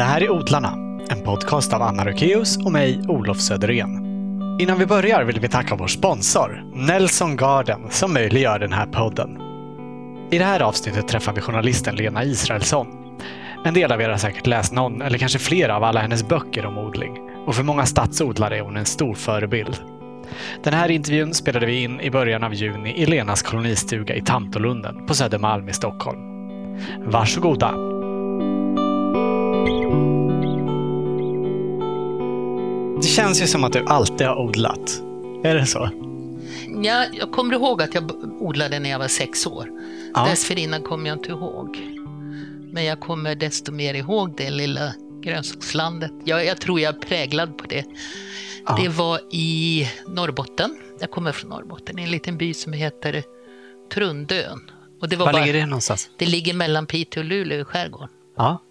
Det här är Odlarna, en podcast av Anna Rökeus och mig, Olof Söderén. Innan vi börjar vill vi tacka vår sponsor, Nelson Garden, som möjliggör den här podden. I det här avsnittet träffar vi journalisten Lena Israelsson. En del av er har säkert läst någon eller kanske flera av alla hennes böcker om odling. Och för många stadsodlare är hon en stor förebild. Den här intervjun spelade vi in i början av juni i Lenas kolonistuga i Tantolunden på Södermalm i Stockholm. Varsågoda! Det känns ju som att du alltid har odlat. Är det så? Ja, jag kommer ihåg att jag odlade när jag var sex år. Ja. Dessförinnan kommer jag inte ihåg. Men jag kommer desto mer ihåg det lilla grönsakslandet. Jag, jag tror jag är präglad på det. Ja. Det var i Norrbotten. Jag kommer från Norrbotten, i en liten by som heter Trundön. Och det, var Var bara, ligger det någonstans? det ligger mellan Piteå och Luleå i skärgården. Ja.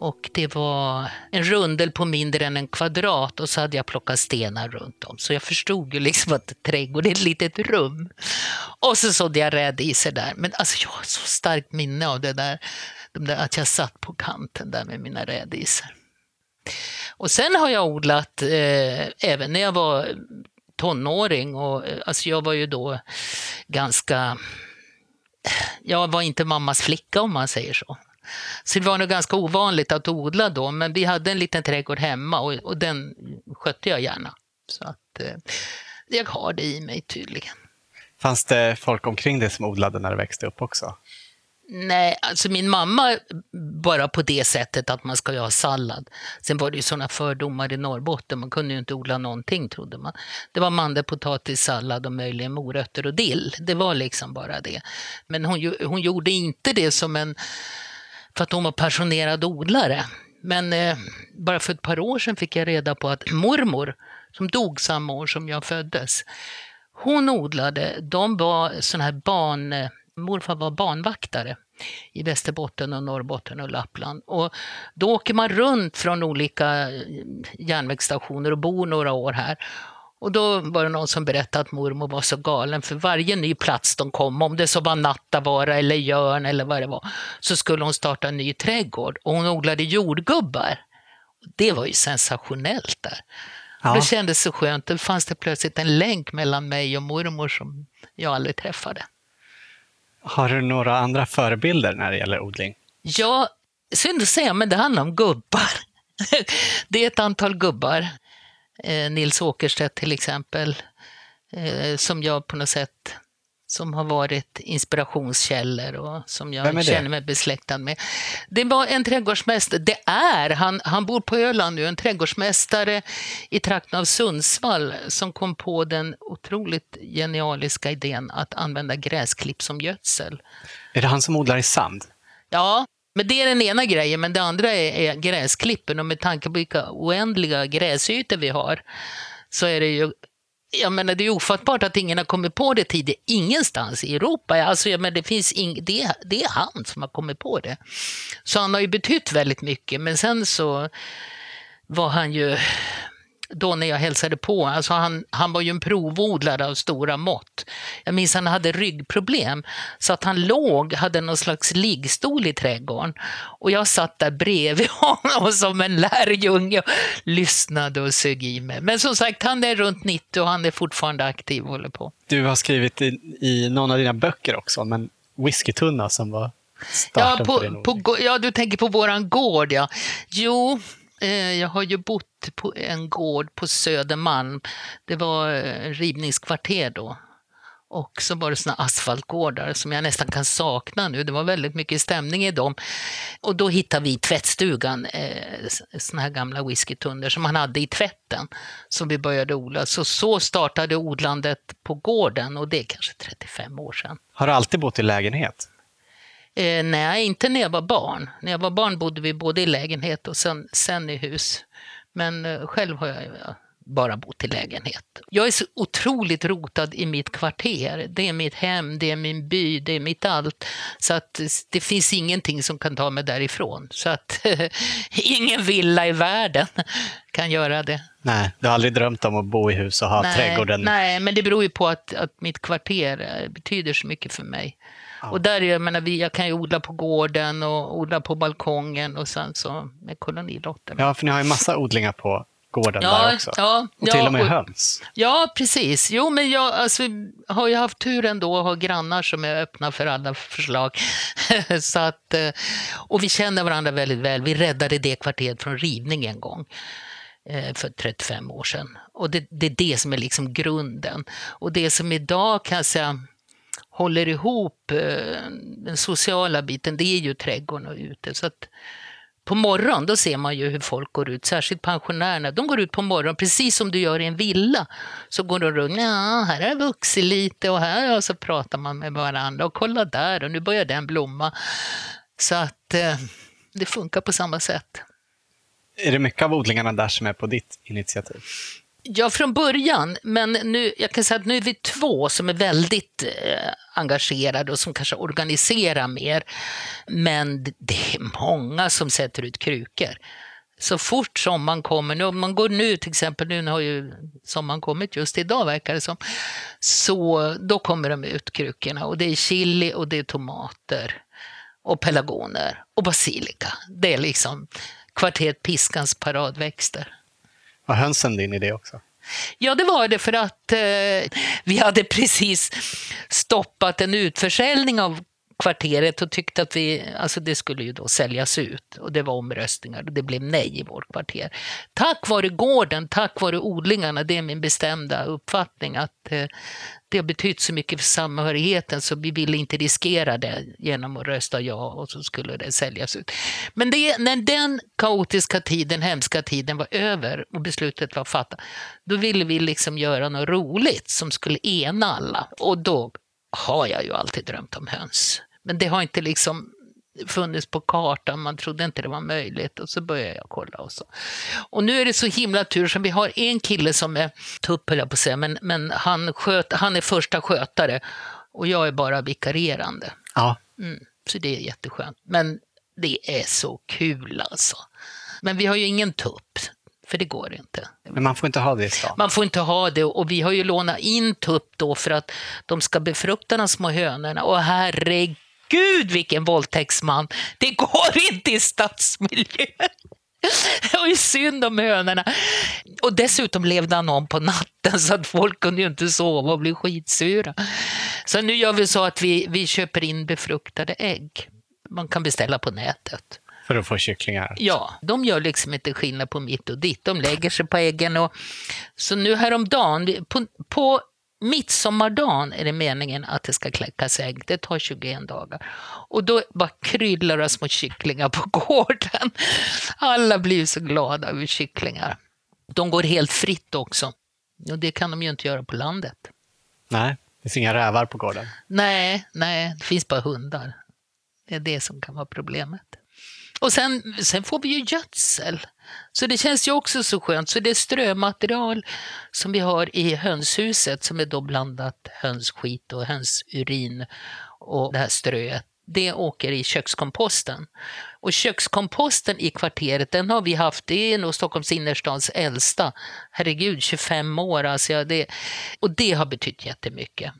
Och det var en rundel på mindre än en kvadrat och så hade jag plockat stenar runt om. Så jag förstod ju liksom att trädgård är ett litet rum. Och så sådde jag rädisor där. Men alltså jag har så starkt minne av det där, de där att jag satt på kanten där med mina rädisor. Och sen har jag odlat eh, även när jag var tonåring och eh, alltså jag var ju då ganska jag var inte mammas flicka om man säger så. Så det var nog ganska ovanligt att odla då, men vi hade en liten trädgård hemma och, och den skötte jag gärna. Så att eh, jag har det i mig tydligen. Fanns det folk omkring dig som odlade när du växte upp också? Nej, alltså min mamma bara på det sättet att man ska ju ha sallad. Sen var det ju sådana fördomar i Norrbotten, man kunde ju inte odla någonting trodde man. Det var mandelpotatis, sallad och möjligen morötter och dill. Det var liksom bara det. Men hon, hon gjorde inte det som en, för att hon var passionerad odlare. Men eh, bara för ett par år sedan fick jag reda på att mormor, som dog samma år som jag föddes, hon odlade, de var sån här barn, eh, morfar var barnvaktare i Västerbotten och Norrbotten och Lappland. Och då åker man runt från olika eh, järnvägsstationer och bor några år här. Och då var det någon som berättade att mormor var så galen för varje ny plats de kom, om det så var Nattavaara eller Jörn eller vad det var, så skulle hon starta en ny trädgård och hon odlade jordgubbar. Det var ju sensationellt där. Ja. Det kändes så skönt. Då fanns det plötsligt en länk mellan mig och mormor som jag aldrig träffade. Har du några andra förebilder när det gäller odling? Ja, synd att säga, men det handlar om gubbar. Det är ett antal gubbar. Eh, Nils Åkerstedt till exempel, eh, som jag på något sätt som har varit inspirationskällor och som jag känner mig besläktad med. Det var en trädgårdsmästare, det är, han, han bor på Öland nu, en trädgårdsmästare i trakten av Sundsvall som kom på den otroligt genialiska idén att använda gräsklipp som gödsel. Är det han som odlar i sand? Ja, men det är den ena grejen, men det andra är, är gräsklippen och med tanke på vilka oändliga gräsytor vi har så är det ju jag menar, det är ofattbart att ingen har kommit på det tidigare, ingenstans i Europa. Alltså, jag menar, det, finns ing, det, det är han som har kommit på det. Så han har ju betytt väldigt mycket, men sen så var han ju, då när jag hälsade på, alltså han, han var ju en provodlare av stora mått. Jag minns han hade ryggproblem, så att han låg, hade någon slags liggstol i trädgården. Och jag satt där bredvid honom som en lärjunge och lyssnade och sög i mig. Men som sagt, han är runt 90 och han är fortfarande aktiv och håller på. Du har skrivit i, i någon av dina böcker också om en whiskytunna som var Ja, på, på, ja, du tänker på våran gård, ja. Jo, Eh, jag har ju bott på en gård på Södermalm. Det var eh, rivningskvarter då. Och så var det såna asfaltgårdar som jag nästan kan sakna nu. Det var väldigt mycket stämning i dem. Och då hittade vi i tvättstugan eh, såna här gamla whiskytunnor som man hade i tvätten. Som vi började odla. Så, så startade odlandet på gården och det är kanske 35 år sedan. Har du alltid bott i lägenhet? Eh, nej, inte när jag var barn. När jag var barn bodde vi både i lägenhet och sen, sen i hus. Men eh, själv har jag bara bott i lägenhet. Jag är så otroligt rotad i mitt kvarter. Det är mitt hem, det är min by, det är mitt allt. Så att det finns ingenting som kan ta mig därifrån. Så att ingen villa i världen kan göra det. Nej, du har aldrig drömt om att bo i hus och ha nej, trädgården? nej, men det beror ju på att, att mitt kvarter eh, betyder så mycket för mig. Ja. Och där, jag menar, vi, jag kan ju odla på gården och odla på balkongen och sen så med kolonilotterna. Ja, för ni har ju massa odlingar på gården ja, där också. Ja, och till ja, och med och, höns. Ja, precis. Jo, men jag alltså, har ju haft turen då att ha grannar som är öppna för alla förslag. så att, eh, och vi känner varandra väldigt väl. Vi räddade det kvarteret från rivning en gång eh, för 35 år sedan. Och det, det, är det som är liksom grunden. Och det som idag kan jag säga håller ihop eh, den sociala biten, det är ju trädgården och ute. Så att, på morgonen då ser man ju hur folk går ut, särskilt pensionärerna. De går ut på morgonen, precis som du gör i en villa. Så går de runt, ja, här har jag vuxit lite och här och så pratar man med varandra och kolla där och nu börjar den blomma. Så att eh, det funkar på samma sätt. Är det mycket av odlingarna där som är på ditt initiativ? Ja, från början. Men nu, jag kan säga att nu är vi två som är väldigt eh, engagerade och som kanske organiserar mer. Men det är många som sätter ut krukor. Så fort sommaren kommer, nu, om man går nu till exempel, nu har ju sommaren kommit just idag verkar det som, så då kommer de ut krukorna och det är chili och det är tomater och pelargoner och basilika. Det är liksom kvarteret Piskans paradväxter. Var hönsen din idé också? Ja, det var det för att eh, vi hade precis stoppat en utförsäljning av kvarteret och tyckte att vi, alltså det skulle ju då säljas ut och det var omröstningar och det blev nej i vårt kvarter. Tack vare gården, tack vare odlingarna, det är min bestämda uppfattning att eh, det har betytt så mycket för samhörigheten så vi ville inte riskera det genom att rösta ja och så skulle det säljas ut. Men det, när den kaotiska tiden, hemska tiden var över och beslutet var fattat, då ville vi liksom göra något roligt som skulle ena alla och då har jag ju alltid drömt om höns. Men det har inte liksom funnits på kartan, man trodde inte det var möjligt och så började jag kolla och så. Och nu är det så himla tur som vi har en kille som är tupp höll jag på att säga, men, men han, sköt, han är första skötare och jag är bara vikarierande. Ja. Mm, så det är jätteskönt. Men det är så kul alltså. Men vi har ju ingen tupp, för det går inte. Men man får inte ha det i stan? Man får inte ha det och vi har ju lånat in tupp då för att de ska befrukta de små hönorna och herregud gud vilken våldtäktsman. Det går inte i stadsmiljö. Det var ju synd om hönorna. Och dessutom levde han om på natten så att folk kunde ju inte sova och bli skitsura. Så nu gör vi så att vi, vi köper in befruktade ägg. Man kan beställa på nätet. För att få kycklingar? Ja, de gör liksom inte skillnad på mitt och ditt. De lägger sig på äggen. Och, så nu häromdagen, på, på midsommardagen är det meningen att det ska kläckas ägg. Det tar 21 dagar. Och då bara kryllar det små kycklingar på gården. Alla blir så glada över kycklingar. De går helt fritt också. Och det kan de ju inte göra på landet. Nej, det finns inga rävar på gården. Nej, nej, det finns bara hundar. Det är det som kan vara problemet. Och sen, sen får vi ju gödsel. Så det känns ju också så skönt. Så det strömaterial som vi har i hönshuset som är då blandat hönsskit och hönsurin och det här ströet. Det åker i kökskomposten. Och kökskomposten i kvarteret, den har vi haft, det är nog Stockholms innerstads äldsta. Herregud, 25 år. Alltså, ja, det, och det har betytt jättemycket.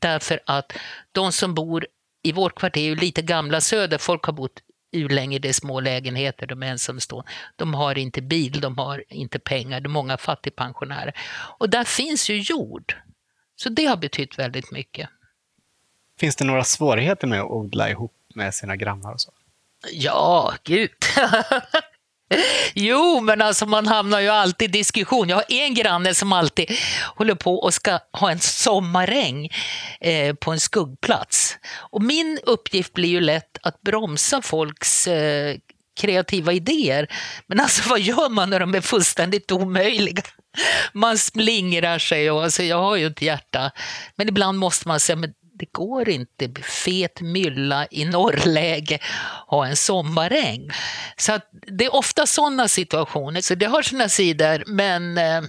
Därför att de som bor i vårt kvarter är ju lite gamla söder, folk har bott hur länge det är små lägenheter, de är ensamstående. De har inte bil, de har inte pengar, det är många fattigpensionärer. Och där finns ju jord. Så det har betytt väldigt mycket. Finns det några svårigheter med att odla ihop med sina grannar? Och så? Ja, gud. Jo, men alltså man hamnar ju alltid i diskussion. Jag har en granne som alltid håller på och ska ha en sommaräng eh, på en skuggplats. Och min uppgift blir ju lätt att bromsa folks eh, kreativa idéer. Men alltså vad gör man när de är fullständigt omöjliga? Man slingrar sig och alltså, jag har ju ett hjärta. Men ibland måste man säga, men det går inte fet mylla i norrläge ha en sommaräng. Så det är ofta sådana situationer, så det har sina sidor, men eh,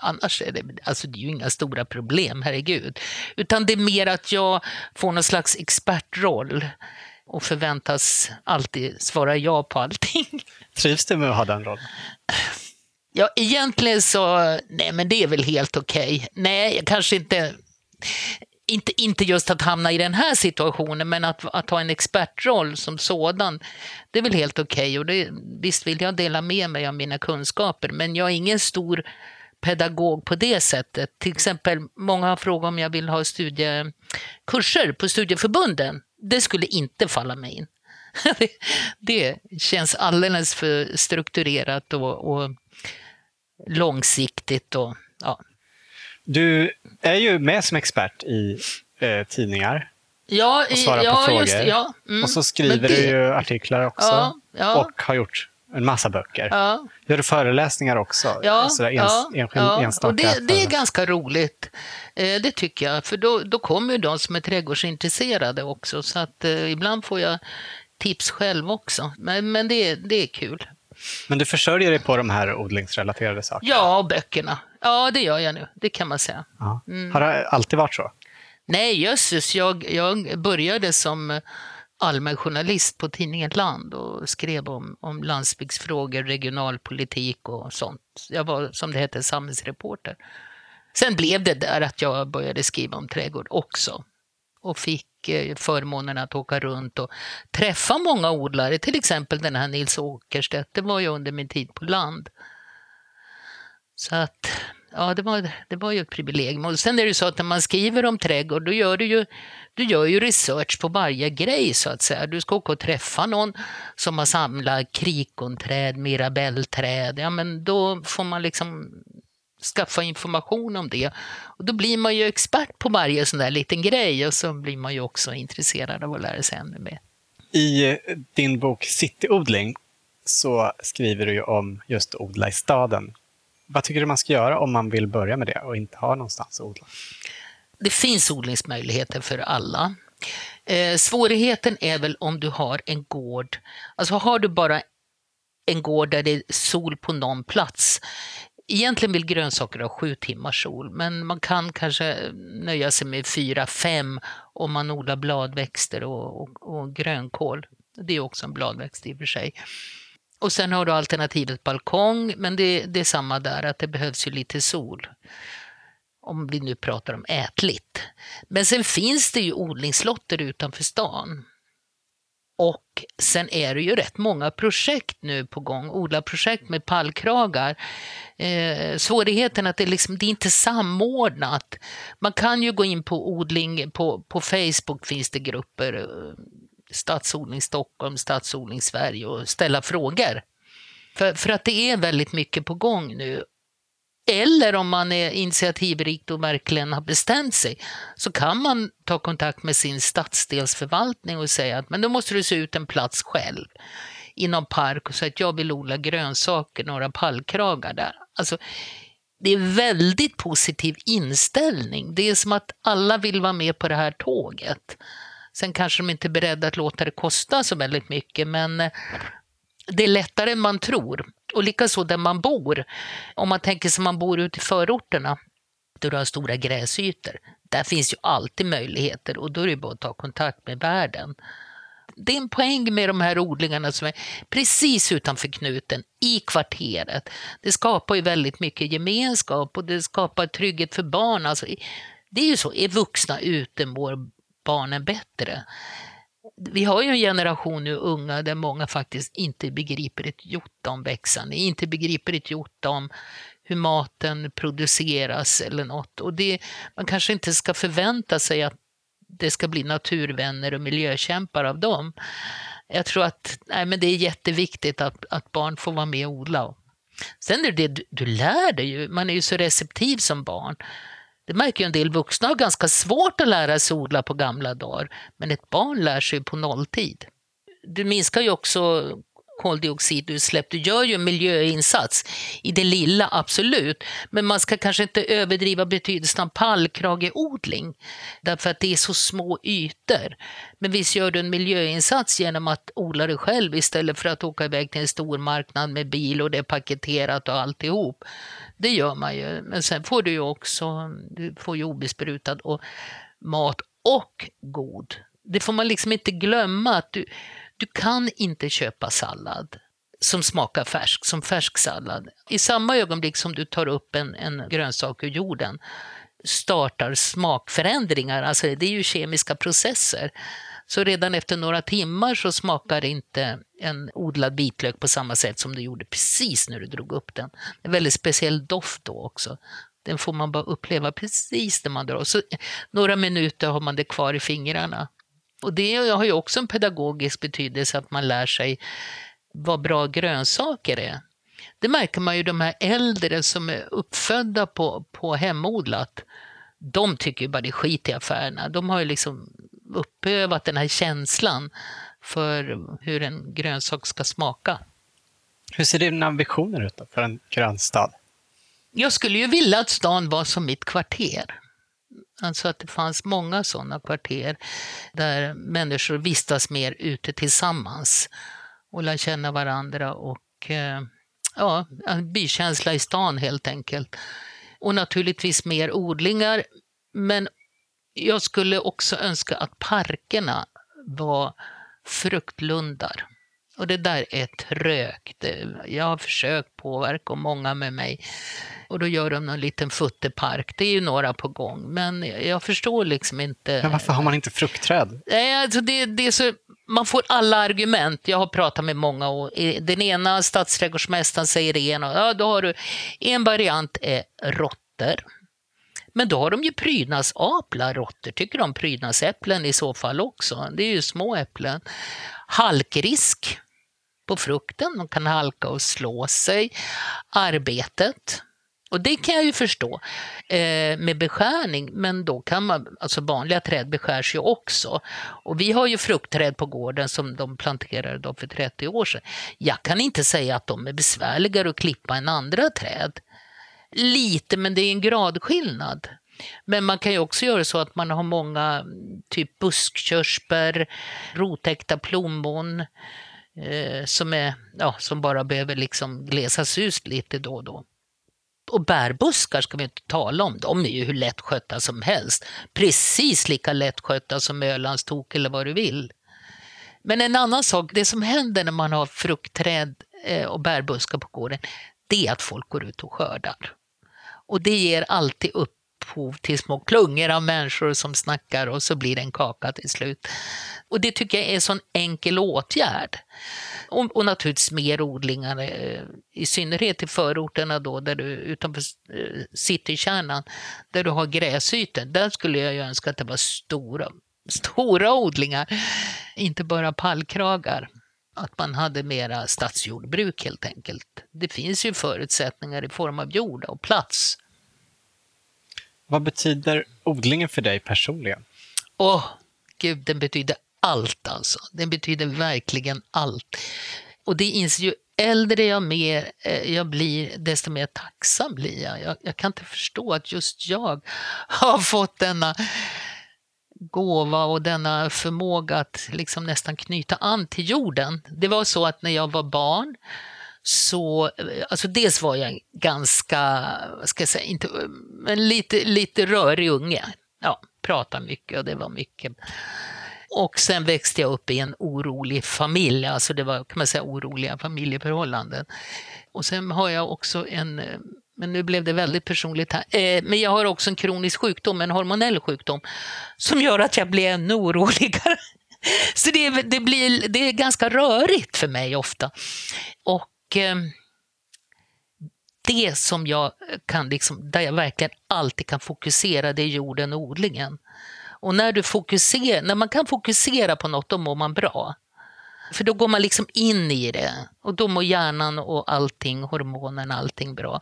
annars är det, alltså det är ju inga stora problem, herregud. Utan det är mer att jag får någon slags expertroll och förväntas alltid svara ja på allting. Trivs du med att ha den rollen? Ja, egentligen så, nej men det är väl helt okej. Okay. Nej, jag kanske inte inte, inte just att hamna i den här situationen, men att, att ha en expertroll som sådan, det är väl helt okej. Okay. visst vill jag dela med mig av mina kunskaper, men jag är ingen stor pedagog på det sättet. Till exempel, många har frågat om jag vill ha studiekurser på studieförbunden. Det skulle inte falla mig in. det känns alldeles för strukturerat och, och långsiktigt. Och, ja. Du är ju med som expert i eh, tidningar. Ja, och svarar ja, på frågor. Just, ja. Mm. Och så skriver det... du ju artiklar också. Ja, ja. Och har gjort en massa böcker. Ja. Gör du föreläsningar också? Ja, Sådär ens, ja, enskild, ja. Och det, det, är ganska roligt. Eh, det tycker jag. För då, då kommer ju de som är trädgårdsintresserade också. Så att eh, ibland får jag tips själv också. Men, men det, det är kul. Men du försörjer dig på de här odlingsrelaterade sakerna? Ja, och böckerna. Ja, det gör jag nu. Det kan man säga. Mm. Har det alltid varit så? Nej, jösses. Jag, jag började som allmän journalist på tidningen Land och skrev om, om landsbygdsfrågor, regionalpolitik och sånt. Jag var, som det hette, samhällsreporter. Sen blev det där att jag började skriva om trädgård också och fick eh, förmånen att åka runt och träffa många odlare, till exempel den här Nils Åkerstedt. Det var ju under min tid på land. Så att, ja, det var, det var ju ett privilegium. Och sen är det ju så att när man skriver om trädgård, då gör du ju, du gör ju research på varje grej så att säga. Du ska åka och träffa någon som har samlat krikonträd, mirabellträd. Ja, men då får man liksom skaffa information om det. Och då blir man ju expert på varje sån där liten grej och så blir man ju också intresserad av att lära sig ännu mer. I eh, din bok Cityodling så skriver du ju om just att odla i staden. Vad tycker du man ska göra om man vill börja med det och inte har någonstans att odla? Det finns odlingsmöjligheter för alla. Eh, svårigheten är väl om du har en gård. Alltså har du bara en gård där det är sol på någon plats egentligen vill grönsaker ha sju timmars sol, men man kan kanske nöja sig med fyra, fem om man odlar bladväxter och, och, och grönkål. Det är också en bladväxt i och för sig. Och sen har du alternativet balkong, men det, det är samma där, att det behövs ju lite sol. Om vi nu pratar om ätligt. Men sen finns det ju odlingslotter utanför stan. Och sen är det ju rätt många projekt nu på gång, odlarprojekt med pallkragar. Eh, svårigheten att det, liksom, det är inte samordnat. Man kan ju gå in på odling, på, på Facebook finns det grupper, eh, Stadsodling Stockholm, Stadsodling Sverige och ställa frågor. För, för att det är väldigt mycket på gång nu eller om man är initiativrik och verkligen har bestämt sig så kan man ta kontakt med sin stadsdelsförvaltning och säga att men då måste du se ut en plats själv i någon park och säga att jag vill odla grönsaker, några pallkragar där. Alltså, det är väldigt positiv inställning. Det är som att alla vill vara med på det här tåget. Sen kanske de inte är beredda att låta det kosta så väldigt mycket, men eh, det är lättare än man tror. Och likaså där man bor. Om man tänker sig man bor ute i förorterna, där du har stora gräsytor. Där finns ju alltid möjligheter och då är det bara att ta kontakt med världen. Det är en poäng med de här odlingarna som är precis utanför knuten, i kvarteret. Det skapar ju väldigt mycket gemenskap och det skapar trygghet för barn. Alltså, det är ju så, är vuxna ute mår barnen bättre vi har ju en generation nu unga där många faktiskt inte begriper ett jota om växande, inte begriper ett jota om hur maten produceras eller något. Och det, man kanske inte ska förvänta sig att det ska bli naturvänner och miljökämpar av dem. Jag tror att nej, men det är jätteviktigt att, att barn får vara med och odla. Sen är det det du, du lär dig ju, man är ju så receptiv som barn. Det märker ju en del vuxna har ganska svårt att lära sig odla på gamla dagar, men ett barn lär sig på nolltid. Du minskar ju också koldioxidutsläpp. Du gör ju en miljöinsats i det lilla, absolut. Men man ska kanske inte överdriva betydelsen av pallkrageodling därför att det är så små ytor. Men visst gör du en miljöinsats genom att odla det själv istället för att åka iväg till en stor marknad med bil och det är paketerat och alltihop. Det gör man ju. Men sen får du ju också du får ju obesprutad och mat och god. Det får man liksom inte glömma att du du kan inte köpa sallad som smakar färsk, som färsk sallad. I samma ögonblick som du tar upp en, en grönsak ur jorden startar smakförändringar, alltså det är ju kemiska processer. Så redan efter några timmar så smakar inte en odlad vitlök på samma sätt som det gjorde precis när du drog upp den. En väldigt speciell doft då också. Den får man bara uppleva precis när man drar. Så några minuter har man det kvar i fingrarna. Och det har ju också en pedagogisk betydelse att man lär sig vad bra grönsaker är. Det märker man ju de här äldre som är uppfödda på, på hemodlat. De tycker ju bara det är skit i affärerna. De har ju liksom uppövat den här känslan för hur en grönsak ska smaka. Hur ser dina visioner ut för en grönstad? Jag skulle ju vilja att stan var som mitt kvarter. Alltså att det fanns många sådana kvarter där människor vistas mer ute tillsammans och lär känna varandra och eh, ja, en bykänsla i stan helt enkelt. Och naturligtvis mer odlingar, men jag skulle också önska att parkerna var fruktlundar. Och det där är trögt. Jag har försökt påverka och många med mig. Och då gör de en liten futtepark. Det är ju några på gång. Men jag förstår liksom inte. Men varför har man inte fruktträd? Nej, alltså det, det är så, man får alla argument. Jag har pratat med många och den ena stadsträdgårdsmästaren säger det ena. Ja, då har du, en variant är råttor. Men då har de ju prydnadsaplar, råttor tycker de prydnadsäpplen i så fall också. Det är ju små äpplen. Halkrisk på frukten, de kan halka och slå sig. Arbetet, och det kan jag ju förstå eh, med beskärning, men då kan man, alltså vanliga träd beskärs ju också. Och vi har ju fruktträd på gården som de planterade då för 30 år sedan. Jag kan inte säga att de är besvärligare att klippa än andra träd. Lite, men det är en gradskillnad. Men man kan ju också göra så att man har många typ buskkörsbär, rotäckta plommon eh, som, är, ja, som bara behöver liksom glesas ut lite då och då. Och bärbuskar ska vi inte tala om, de är ju hur lättskötta som helst. Precis lika lättskötta som Ölandstok eller vad du vill. Men en annan sak, det som händer när man har fruktträd eh, och bärbuskar på gården, det är att folk går ut och skördar. Och det ger alltid upphov till små klungor av människor som snackar och så blir det en kaka till slut. Och det tycker jag är en sån enkel åtgärd. Och, och naturligtvis mer odlingar, eh, i synnerhet i förorterna då, där du, utanför eh, citykärnan, där du har gräsytor. Där skulle jag ju önska att det var stora, stora odlingar, inte bara pallkragar att man hade mera stadsjordbruk helt enkelt. Det finns ju förutsättningar i form av jord och plats. Vad betyder odlingen för dig personligen? Åh, gud, den betyder allt alltså. Den betyder verkligen allt. Och det inser ju äldre jag, mer, eh, jag blir, desto mer tacksam blir jag. jag. jag. kan inte förstå att just jag har fått denna gåva och denna förmåga att liksom nästan knyta an till jorden. Det var så att när jag var barn så, alltså dels var jag ganska, ska jag säga, inte, men lite, lite rörig unge. Ja, pratade mycket och det var mycket. Och sen växte jag upp i en orolig familj, alltså det var kan man säga oroliga familjeförhållanden. Och sen har jag också en men nu blev det väldigt personligt här. Eh, men jag har också en kronisk sjukdom, en hormonell sjukdom, som gör att jag blir ännu oroligare. Så det, det, blir, det är ganska rörigt för mig ofta. Och eh, det som jag kan, liksom, där jag verkligen alltid kan fokusera, det är jorden och odlingen. Och när, du fokuserar, när man kan fokusera på något, då mår man bra. För då går man liksom in i det och då mår hjärnan och allting, hormonerna, allting bra.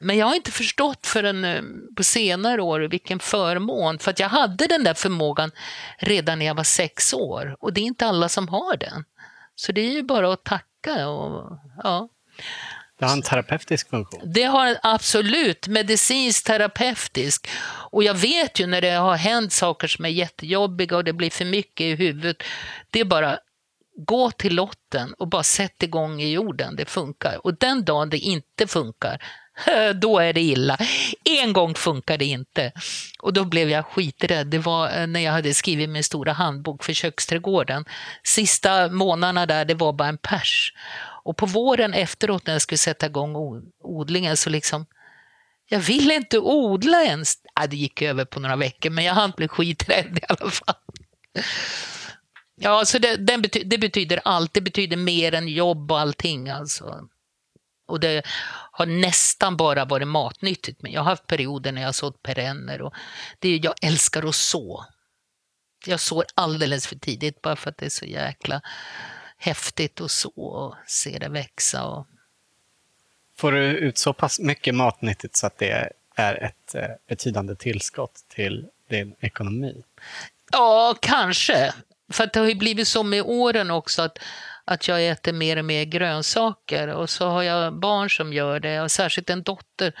Men jag har inte förstått förrän eh, på senare år vilken förmån, för att jag hade den där förmågan redan när jag var sex år och det är inte alla som har den. Så det är ju bara att tacka och ja. Det har en terapeutisk funktion. Det har absolut medicinskt terapeutisk. Och jag vet ju när det har hänt saker som är jättejobbiga och det blir för mycket i huvudet. Det är bara gå till lotten och bara sätt igång i jorden, det funkar. Och den dagen det inte funkar, då är det illa. En gång funkar det inte. Och då blev jag skiträdd. Det var eh, när jag hade skrivit min stora handbok för köksträdgården. Sista månaderna där, det var bara en pers. Och på våren efteråt när jag skulle sätta igång odlingen så liksom Jag ville inte odla ens. Ja, det gick över på några veckor, men jag hann bli skiträdd i alla fall. Ja, så det, betyder, det betyder allt. Det betyder mer än jobb och allting. Alltså. Och det har nästan bara varit matnyttigt. Men jag har haft perioder när jag har sått perenner. Och det, jag älskar att så. Jag sår alldeles för tidigt bara för att det är så jäkla häftigt att så och se det växa. Och... Får du ut så pass mycket matnyttigt så att det är ett eh, betydande tillskott till din ekonomi? Ja, kanske. För det har ju blivit så med åren också att, att jag äter mer och mer grönsaker och så har jag barn som gör det och särskilt en dotter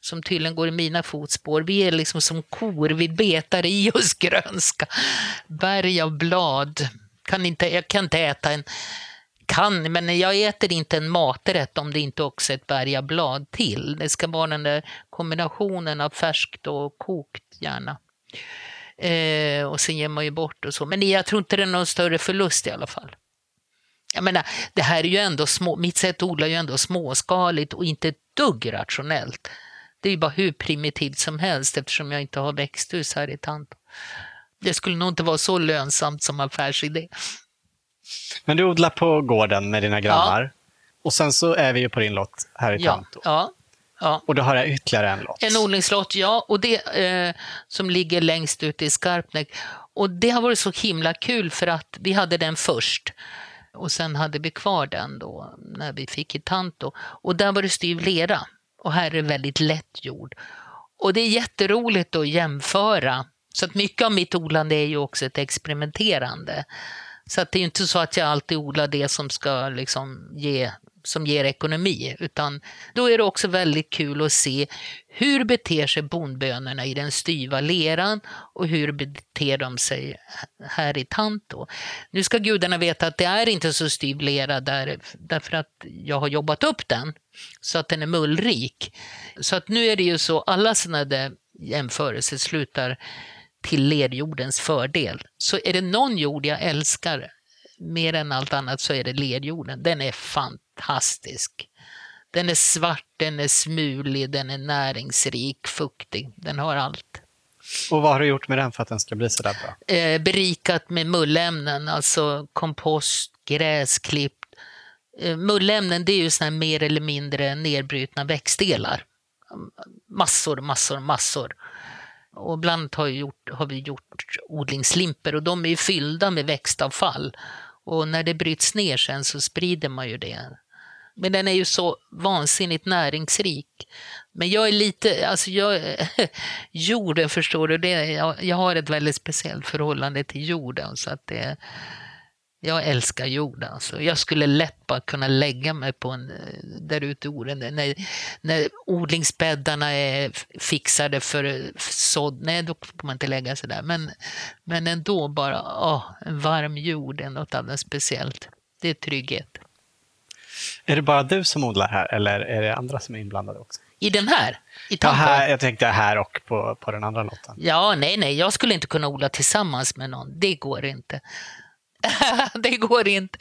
som tydligen går i mina fotspår. Vi är liksom som kor, vi betar i oss grönska. Berg av blad. Kan inte, jag kan inte äta en kan, men jag äter inte en maträtt om det inte också är ett berg av blad till. Det ska vara den där kombinationen av färskt och kokt gärna. Eh, och sen ger man ju bort och så. Men jag tror inte det är någon större förlust i alla fall. Jag menar, det här är ju ändå små, mitt sätt att odla är ju ändå småskaligt och inte ett dugg rationellt. Det är ju bara hur primitivt som helst eftersom jag inte har växthus här i Tanto. Det skulle nog inte vara så lönsamt som affärsidé. Men du odlar på gården med dina grannar. Ja. Och sen så är vi ju på din lott här i Tanto. Ja, Ja. Och då har jag ytterligare en lott. En odlingslott, ja. Och det eh, som ligger längst ut i Skarpnäck. Och det har varit så himla kul för att vi hade den först. Och sen hade vi kvar den då när vi fick i Tanto. Och där var det styv lera. Och här är det väldigt lätt jord. Och det är jätteroligt att jämföra. Så att mycket av mitt odlande är ju också ett experimenterande. Så att det är inte så att jag alltid odlar det som ska liksom ge som ger ekonomi, utan då är det också väldigt kul att se hur beter sig bondbönorna i den styva leran och hur beter de sig här i Tanto. Nu ska gudarna veta att det är inte så styv lera där, därför att jag har jobbat upp den så att den är mullrik. Så att nu är det ju så, alla sådana där jämförelser slutar till lerjordens fördel. Så är det någon jord jag älskar mer än allt annat så är det lerjorden. Den är fantastisk. Den är svart, den är smulig, den är näringsrik, fuktig. Den har allt. Och vad har du gjort med den för att den ska bli så där bra? Eh, berikat med mullämnen, alltså kompost, gräsklipp. Eh, mullämnen det är ju såna mer eller mindre nedbrutna växtdelar. Massor, massor, massor. Och ibland har, gjort, har vi gjort odlingslimper och de är fyllda med växtavfall. Och när det bryts ner sen så sprider man ju det. Men den är ju så vansinnigt näringsrik. Men jag är lite, alltså jag, jorden förstår du, det, jag, jag har ett väldigt speciellt förhållande till jorden. Så att det, jag älskar jorden. Alltså. Jag skulle lätt bara kunna lägga mig på en, där ute i jorden. När, när odlingsbäddarna är fixade för sådd, nej då får man inte lägga sig där. Men, men ändå bara, åh, en varm jord är något alldeles speciellt. Det är trygghet. Är det bara du som odlar här eller är det andra som är inblandade också? I den här? I ja, här, jag tänkte här och på, på den andra lotten. Ja, nej, nej, jag skulle inte kunna odla tillsammans med någon. Det går inte. det går inte.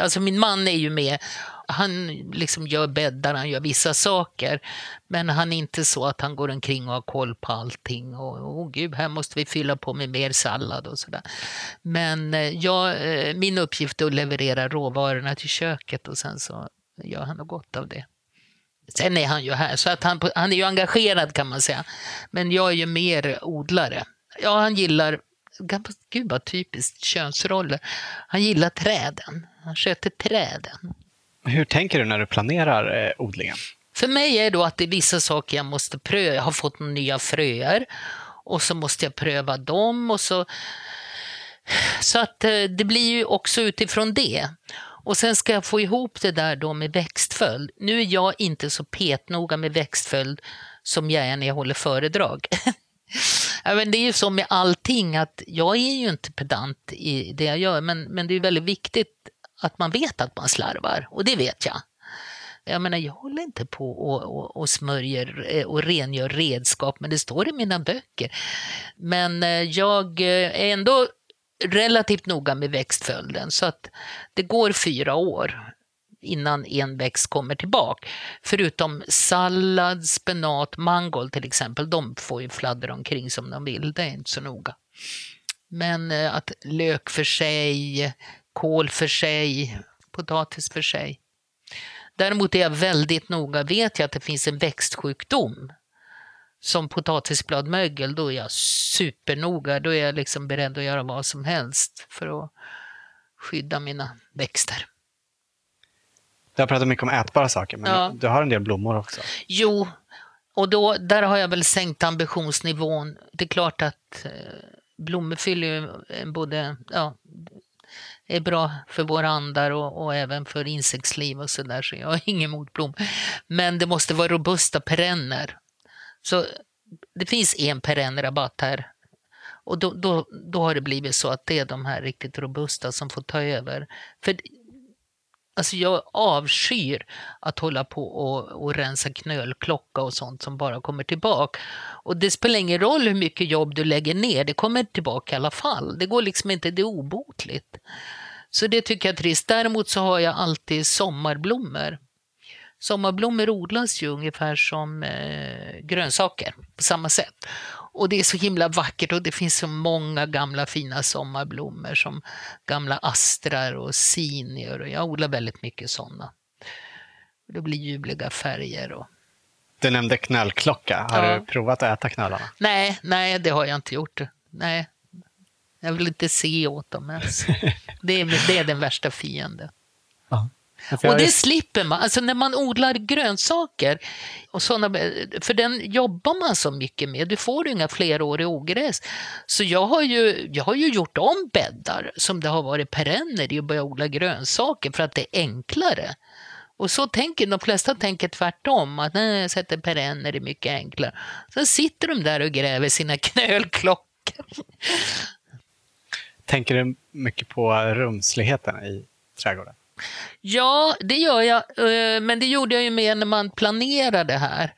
Alltså min man är ju med. Han liksom gör bäddar, han gör vissa saker. Men han är inte så att han går omkring och har koll på allting. Och oh, gud, här måste vi fylla på med mer sallad och sådär. Men eh, ja, eh, min uppgift är att leverera råvarorna till köket och sen så gör han något gott av det. Sen är han ju här, så att han, han är ju engagerad kan man säga. Men jag är ju mer odlare. Ja, han gillar gud vad typiskt könsroller. Han gillar träden. Han sköter träden. Hur tänker du när du planerar eh, odlingen? För mig är det då att det är vissa saker jag måste pröva. Jag har fått nya fröer och så måste jag pröva dem. och så... Så att eh, det blir ju också utifrån det. Och sen ska jag få ihop det där då med växtföljd. Nu är jag inte så petnoga med växtföljd som jag är när jag håller föredrag. Men det är ju så med allting att jag är ju inte pedant i det jag gör men, men det är väldigt viktigt att man vet att man slarvar och det vet jag. Jag menar, jag håller inte på och, och, och smörjer eh, och rengör redskap, men det står i mina böcker. Men eh, jag eh, är ändå relativt noga med växtföljden så att det går fyra år innan en växt kommer tillbaka. Förutom sallad, spenat, mangold till exempel, de får ju fladdra omkring som de vill, det är inte så noga. Men att lök för sig, kål för sig, potatis för sig. Däremot är jag väldigt noga, vet jag att det finns en växtsjukdom som potatisbladmögel, då är jag supernoga. Då är jag liksom beredd att göra vad som helst för att skydda mina växter. Du har pratat mycket om ätbara saker, men Ja. du har en del blommor också. Jo, och då, där har jag väl sänkt ambitionsnivån. Det är klart att eh, blommor fyller ju både, ja, är bra för våra andar och, och även för insektsliv och sådär, så jag har inget emot. Men det måste vara robusta perenner. Så det finns en perennrabatt här. Och då, då, då har det blivit så att det är de här riktigt robusta som får ta över. För Alltså jag avskyr att hålla på och, och rensa knölklocka och sånt som bara kommer tillbaka. Och det spelar ingen roll hur mycket jobb du lägger ner, det kommer tillbaka i alla fall. Det går liksom inte, det är obotligt. Så det tycker jag är trist. Däremot så har jag alltid sommarblommor. Sommarblommor odlas ju ungefär som eh, grönsaker på samma sätt. Och det är så himla vackert och det finns så många gamla fina sommarblommor som gamla astrar och sinior. Och jag odlar väldigt mycket sådana. Det blir ljuvliga färger. Och... Du nämnde knölklocka. Har Ja. du provat att äta knölarna? Nej, nej, det har jag inte gjort. Nej, jag vill inte se åt dem ens. Det är, det är den värsta fienden. För Och jag det slipper man. Alltså när man odlar grönsaker, och såna, för den jobbar man så mycket med. Du får inga fleråriga ogräs. Så jag har, ju, jag har ju gjort om bäddar som det har varit perenner i och börjat odla grönsaker för att det är enklare. Och så tänker de flesta tänker tvärtom, att nej, jag sätter perenner, det är mycket enklare. Så sitter de där och gräver sina knölklockor. Tänker du mycket på rumsligheten i trädgården? Ja, det gör jag. Eh, men det gjorde jag ju mer när man planerade här.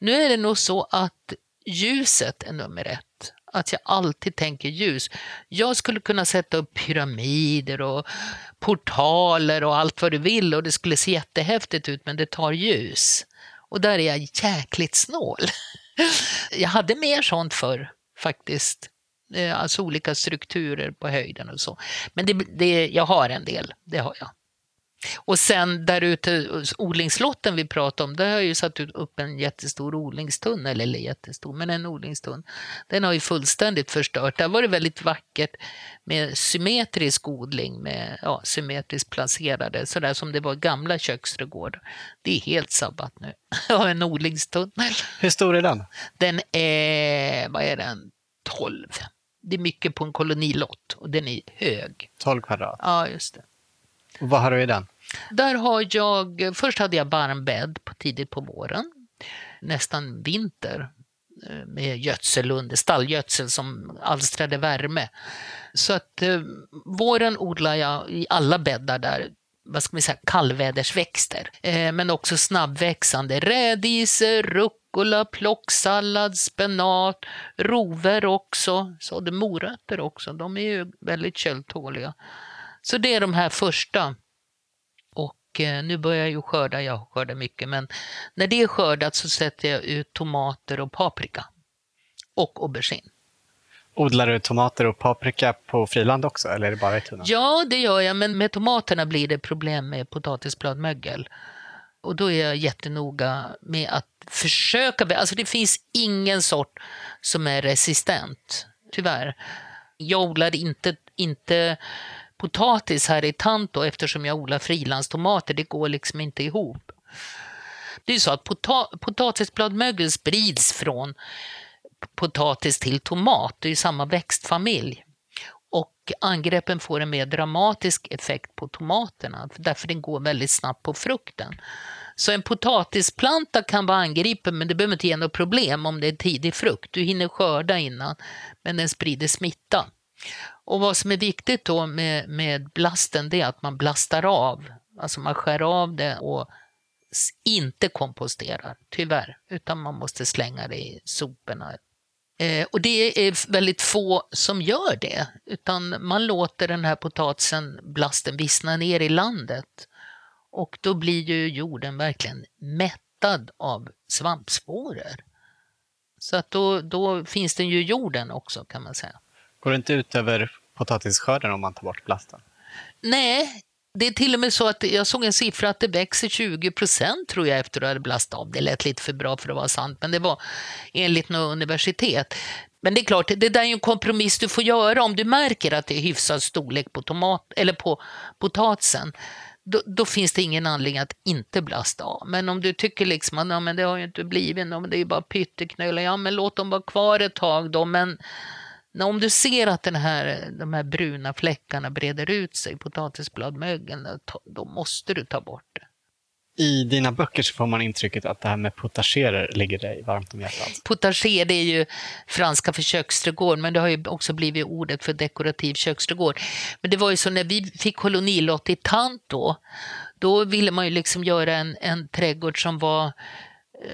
Nu är det nog så att ljuset är nummer ett. Att jag alltid tänker ljus. Jag skulle kunna sätta upp pyramider och portaler och allt vad du vill och det skulle se jättehäftigt ut men det tar ljus. Och där är jag jäkligt snål. Jag hade mer sånt förr faktiskt. Eh, alltså olika strukturer på höjden och så. Men det, det, jag har en del, det har jag. Och sen där ute, odlingslotten vi pratade om, där har jag ju satt upp en jättestor odlingstunnel, eller jättestor, men en odlingstunnel. Den har ju fullständigt förstört. Där var det väldigt vackert med symmetrisk odling, med ja, symmetriskt placerade, sådär som det var gamla köksträdgårdar. Det är helt sabbat nu. Har en odlingstunnel. Hur stor är den? Den är, vad är den, 12. Det är mycket på en kolonilott och den är hög. 12 kvadrat. Ja, just det. Och vad har du i den? Där har jag, först hade jag varmbädd tidigt på våren, nästan vinter, eh, med gödsel under, stallgödsel som alstrade värme. Så att eh, våren odlar jag i alla bäddar där, vad ska man säga, kallvädersväxter. Eh, men också snabbväxande rädisor, rucola, plocksallad, spenat, rover också, så det morötter också. De är ju väldigt köldtåliga. Så det är de här första. Och eh, nu börjar jag ju skörda, jag skördar mycket, men när det är skördat så sätter jag ut tomater och paprika. Och aubergine. Odlar du tomater och paprika på friland också, eller är det bara i tunnan? Ja, det gör jag, men med tomaterna blir det problem med potatisbladmögel. Och då är jag jättenoga med att försöka, alltså det finns ingen sort som är resistent, tyvärr. Jag odlar inte, inte potatis här i Tanto eftersom jag odlar frilandstomater, det går liksom inte ihop. Det är ju så att pota potatisbladmögel sprids från potatis till tomat, det är ju samma växtfamilj. Och angreppen får en mer dramatisk effekt på tomaterna, därför den går väldigt snabbt på frukten. Så en potatisplanta kan vara angripen, men det behöver inte ge något problem om det är tidig frukt. Du hinner skörda innan, men den sprider smitta. Och vad som är viktigt då med, med blasten, det är att man blastar av. Alltså man skär av det och inte komposterar, tyvärr, utan man måste slänga det i soporna. Eh, och det är väldigt få som gör det, utan man låter den här potatisen, blasten, vissna ner i landet. Och då blir ju jorden verkligen mättad av svampsporer. Så att då, då finns den ju i jorden också kan man säga. Går det inte ut över potatisskörden om man tar bort blasten? Nej, det är till och med så att jag såg en siffra att det växer 20 procent tror jag efter att du hade blastat av. Det lät lite för bra för att vara sant, men det var enligt något universitet. Men det är klart, det där är ju en kompromiss du får göra om du märker att det är hyfsad storlek på, tomat, eller på potatisen. Då, då, finns det ingen anledning att inte blasta av. Men om du tycker liksom att ja, men det har ju inte blivit något, det är ju bara pytteknölar, ja men låt dem vara kvar ett tag då. Men om du ser att den här, de här bruna fläckarna breder ut sig, potatisbladmögeln, då måste du ta bort det. I dina böcker så får man intrycket att det här med potagerer ligger dig varmt om hjärtat. Potager det är ju franska för köksträdgård, men det har ju också blivit ordet för dekorativ köksträdgård. Men det var ju så när vi fick kolonilott i Tant då, då ville man ju liksom göra en, en trädgård som var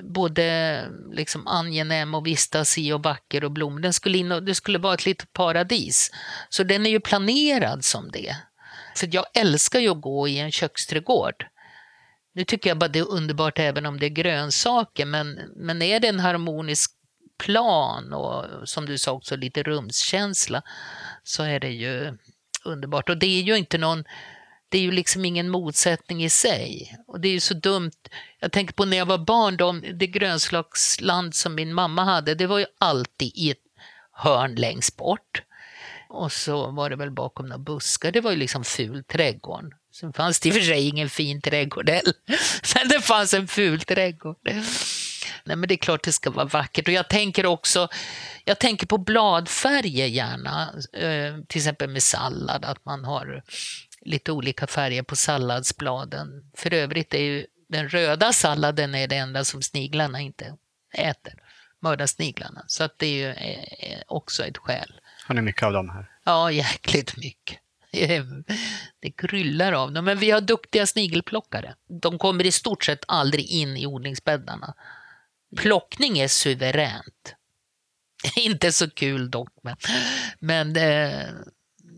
både liksom angenäm och vistas i och vacker och blom. Den skulle in och, det skulle vara ett litet paradis. Så den är ju planerad som det. För jag älskar ju att gå i en köksträdgård. Nu tycker jag bara det är underbart även om det är grönsaker, men, men är det en harmonisk plan och som du sa också lite rumskänsla så är det ju underbart. Och det är ju inte någon, det är ju liksom ingen motsättning i sig. Och det är ju så dumt. Jag tänker på när jag var barn, de, det grönslagsland som min mamma hade, det var ju alltid i ett hörn längst bort. Och så var det väl bakom några buskar, det var ju liksom ful trädgården. Sen fanns det i och för sig ingen fin trädgård heller, men det fanns en ful trädgård. Nej, men det är klart det ska vara vackert. Och jag tänker också, jag tänker på bladfärger gärna, eh, till exempel med sallad, att man har lite olika färger på salladsbladen. För övrigt är ju den röda salladen är det enda som sniglarna inte äter, mördarsniglarna. Så att det är ju eh, också ett skäl. Har ni mycket av dem här? Ja, jäkligt mycket. Det kryllar av dem. Men vi har duktiga snigelplockare. De kommer i stort sett aldrig in i odlingsbäddarna. Plockning är suveränt. Inte så kul dock, men, men eh,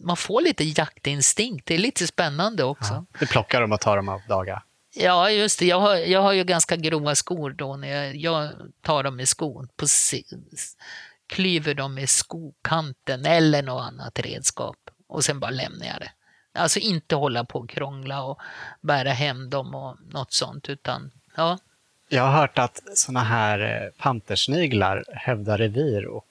man får lite jaktinstinkt. Det är lite spännande också. Ja, du plockar dem och tar dem av dagar? Ja, just det. Jag har, jag har ju ganska grova skor då. När jag, jag tar dem med skon. På, klyver dem med skokanten eller något annat redskap och sen bara lämnar jag det. Alltså inte hålla på och krångla och bära hem dem och något sånt, utan ja. Jag har hört att såna här eh, pantersniglar hävdar revir och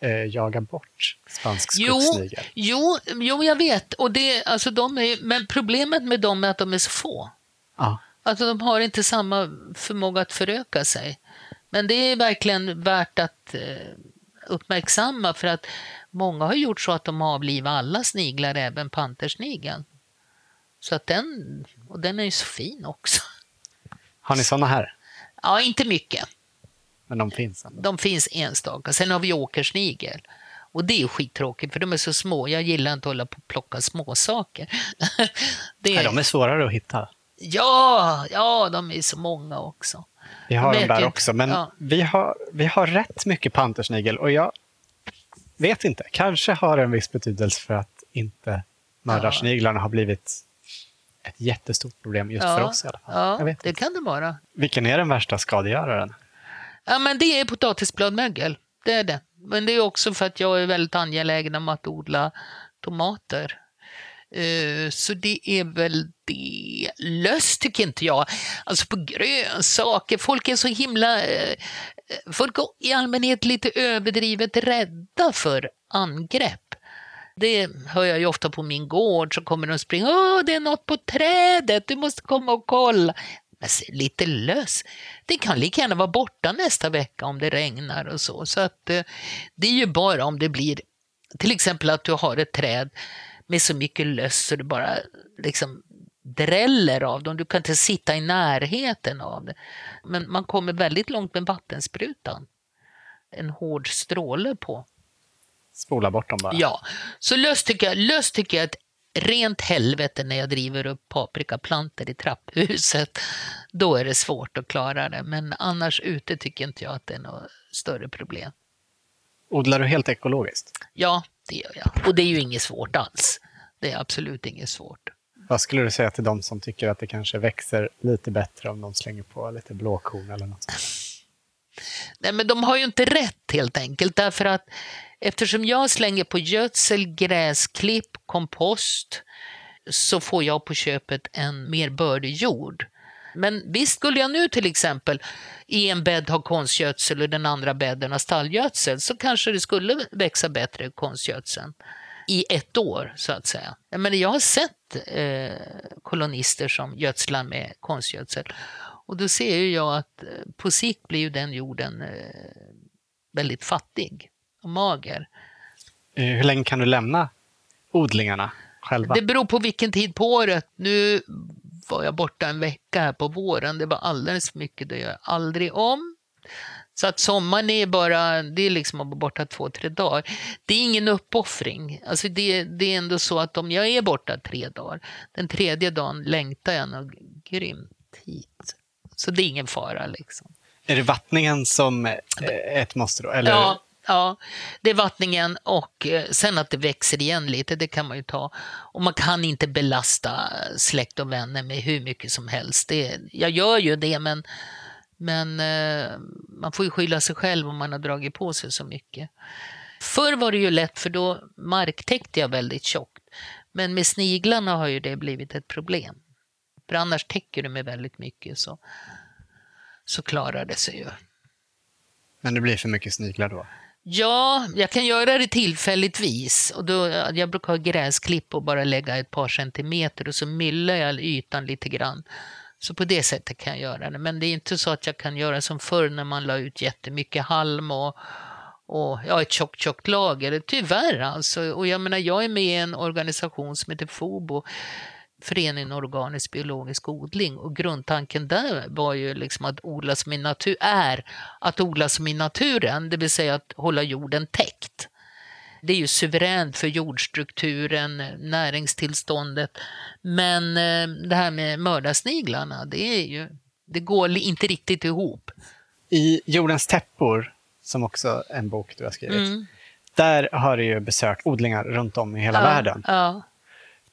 eh, jagar bort spansk skogssnigel. Jo, jo, jo, jag vet. Och det, alltså de är, men problemet med dem är att de är så få. Ja. Alltså de har inte samma förmåga att föröka sig. Men det är verkligen värt att eh, uppmärksamma för att Många har gjort så att de avlivar alla sniglar, även pantersnigeln. Så att den, och den är ju så fin också. Har ni såna här? Ja, inte mycket. Men de finns? Ändå. De finns enstaka. Sen har vi åkersnigel. Och det är skittråkigt för de är så små. Jag gillar inte att hålla på och plocka småsaker. det... Nej, de är svårare att hitta. Ja, ja, de är så många också. Vi har de där också, men ja. vi, har, vi har rätt mycket pantersnigel och jag vet inte. Kanske har det en viss betydelse för att inte mördarsniglarna ja. har blivit ett jättestort problem just ja, för oss i alla fall. Ja, det kan det vara. Vilken är den värsta skadegöraren? Ja, men det är potatisbladmögel. Det är det. Men det är också för att jag är väldigt angelägen om att odla tomater. Eh, så det är väl det. Löss tycker inte jag. Alltså på grönsaker, folk är så himla eh, folk är i allmänhet lite överdrivet rädda för angrepp. Det hör jag ju ofta på min gård, så kommer de springa. Åh, det är något på trädet, du måste komma och kolla. Men lite löss. Det kan lika gärna vara borta nästa vecka om det regnar och så. Så att eh, det är ju bara om det blir, till exempel att du har ett träd med så mycket löss så du bara liksom dräller av dem. Du kan inte sitta i närheten av det. Men man kommer väldigt långt med vattensprutan. En hård stråle på. Spola bort dem bara? Ja. Så löss tycker jag, löss tycker jag ett rent helvete när jag driver upp paprikaplantor i trapphuset. Då är det svårt att klara det. Men annars ute tycker inte jag att det är något större problem. Odlar du helt ekologiskt? Ja, det gör jag. Och det är ju inget svårt alls. Det är absolut inget svårt Vad skulle du säga till de som tycker att det kanske växer lite bättre om de slänger på lite blåkorn eller något? Nej, men de har ju inte rätt helt enkelt därför att eftersom jag slänger på gödsel, gräsklipp, kompost så får jag på köpet en mer bördig jord. Men visst skulle jag nu till exempel i en bädd ha konstgödsel och den andra bädden ha stallgödsel så kanske det skulle växa bättre konstgödseln i ett år så att säga. Men jag har sett eh, kolonister som gödslar med konstgödsel och då ser ju jag att eh, på sikt blir ju den jorden eh, väldigt fattig och mager. Eh, hur länge kan du lämna odlingarna själva? Det beror på vilken tid på året. Nu var jag borta en vecka här på våren. Det var alldeles för mycket, det gör jag aldrig om. Så att sommaren är bara, det är liksom att vara borta två, tre dagar. Det är ingen uppoffring. Alltså det, det är ändå så att om jag är borta tre dagar, den tredje dagen längtar jag nog grymt hit. Så det är ingen fara liksom. Är det vattningen som är ett måste då? Eller? Ja, ja, det är vattningen och eh, sen att det växer igen lite, det kan man ju ta. Och man kan inte belasta släkt och vänner med hur mycket som helst. Det, jag gör ju det, men, men eh, man får ju skylla sig själv om man har dragit på sig så mycket. Förr var det ju lätt, för då marktäckte jag väldigt tjockt. Men med sniglarna har ju det blivit ett problem. För annars täcker du med väldigt mycket så, så klarar det sig ju. Men det blir för mycket sniglar då? Ja, jag kan göra det tillfälligtvis. Och då, jag brukar ha gräsklipp och bara lägga ett par centimeter och så myllar jag ytan lite grann. Så på det sättet kan jag göra det. Men det är inte så att jag kan göra som förr när man la ut jättemycket halm och, och ja, ett tjockt, tjockt lager. Tyvärr alltså. Och jag menar, jag är med i en organisation som heter FOBO Föreningen Organisk Biologisk Odling och grundtanken där var ju liksom att odla som i natur, är att odla som i naturen, det vill säga att hålla jorden täckt. Det är ju suveränt för jordstrukturen, näringstillståndet. Men eh, det här med mördarsniglarna, det, är ju, det går inte riktigt ihop. I Jordens täppor, som också är en bok du har skrivit, mm. där har du ju besökt odlingar runt om i hela ja, världen. Ja.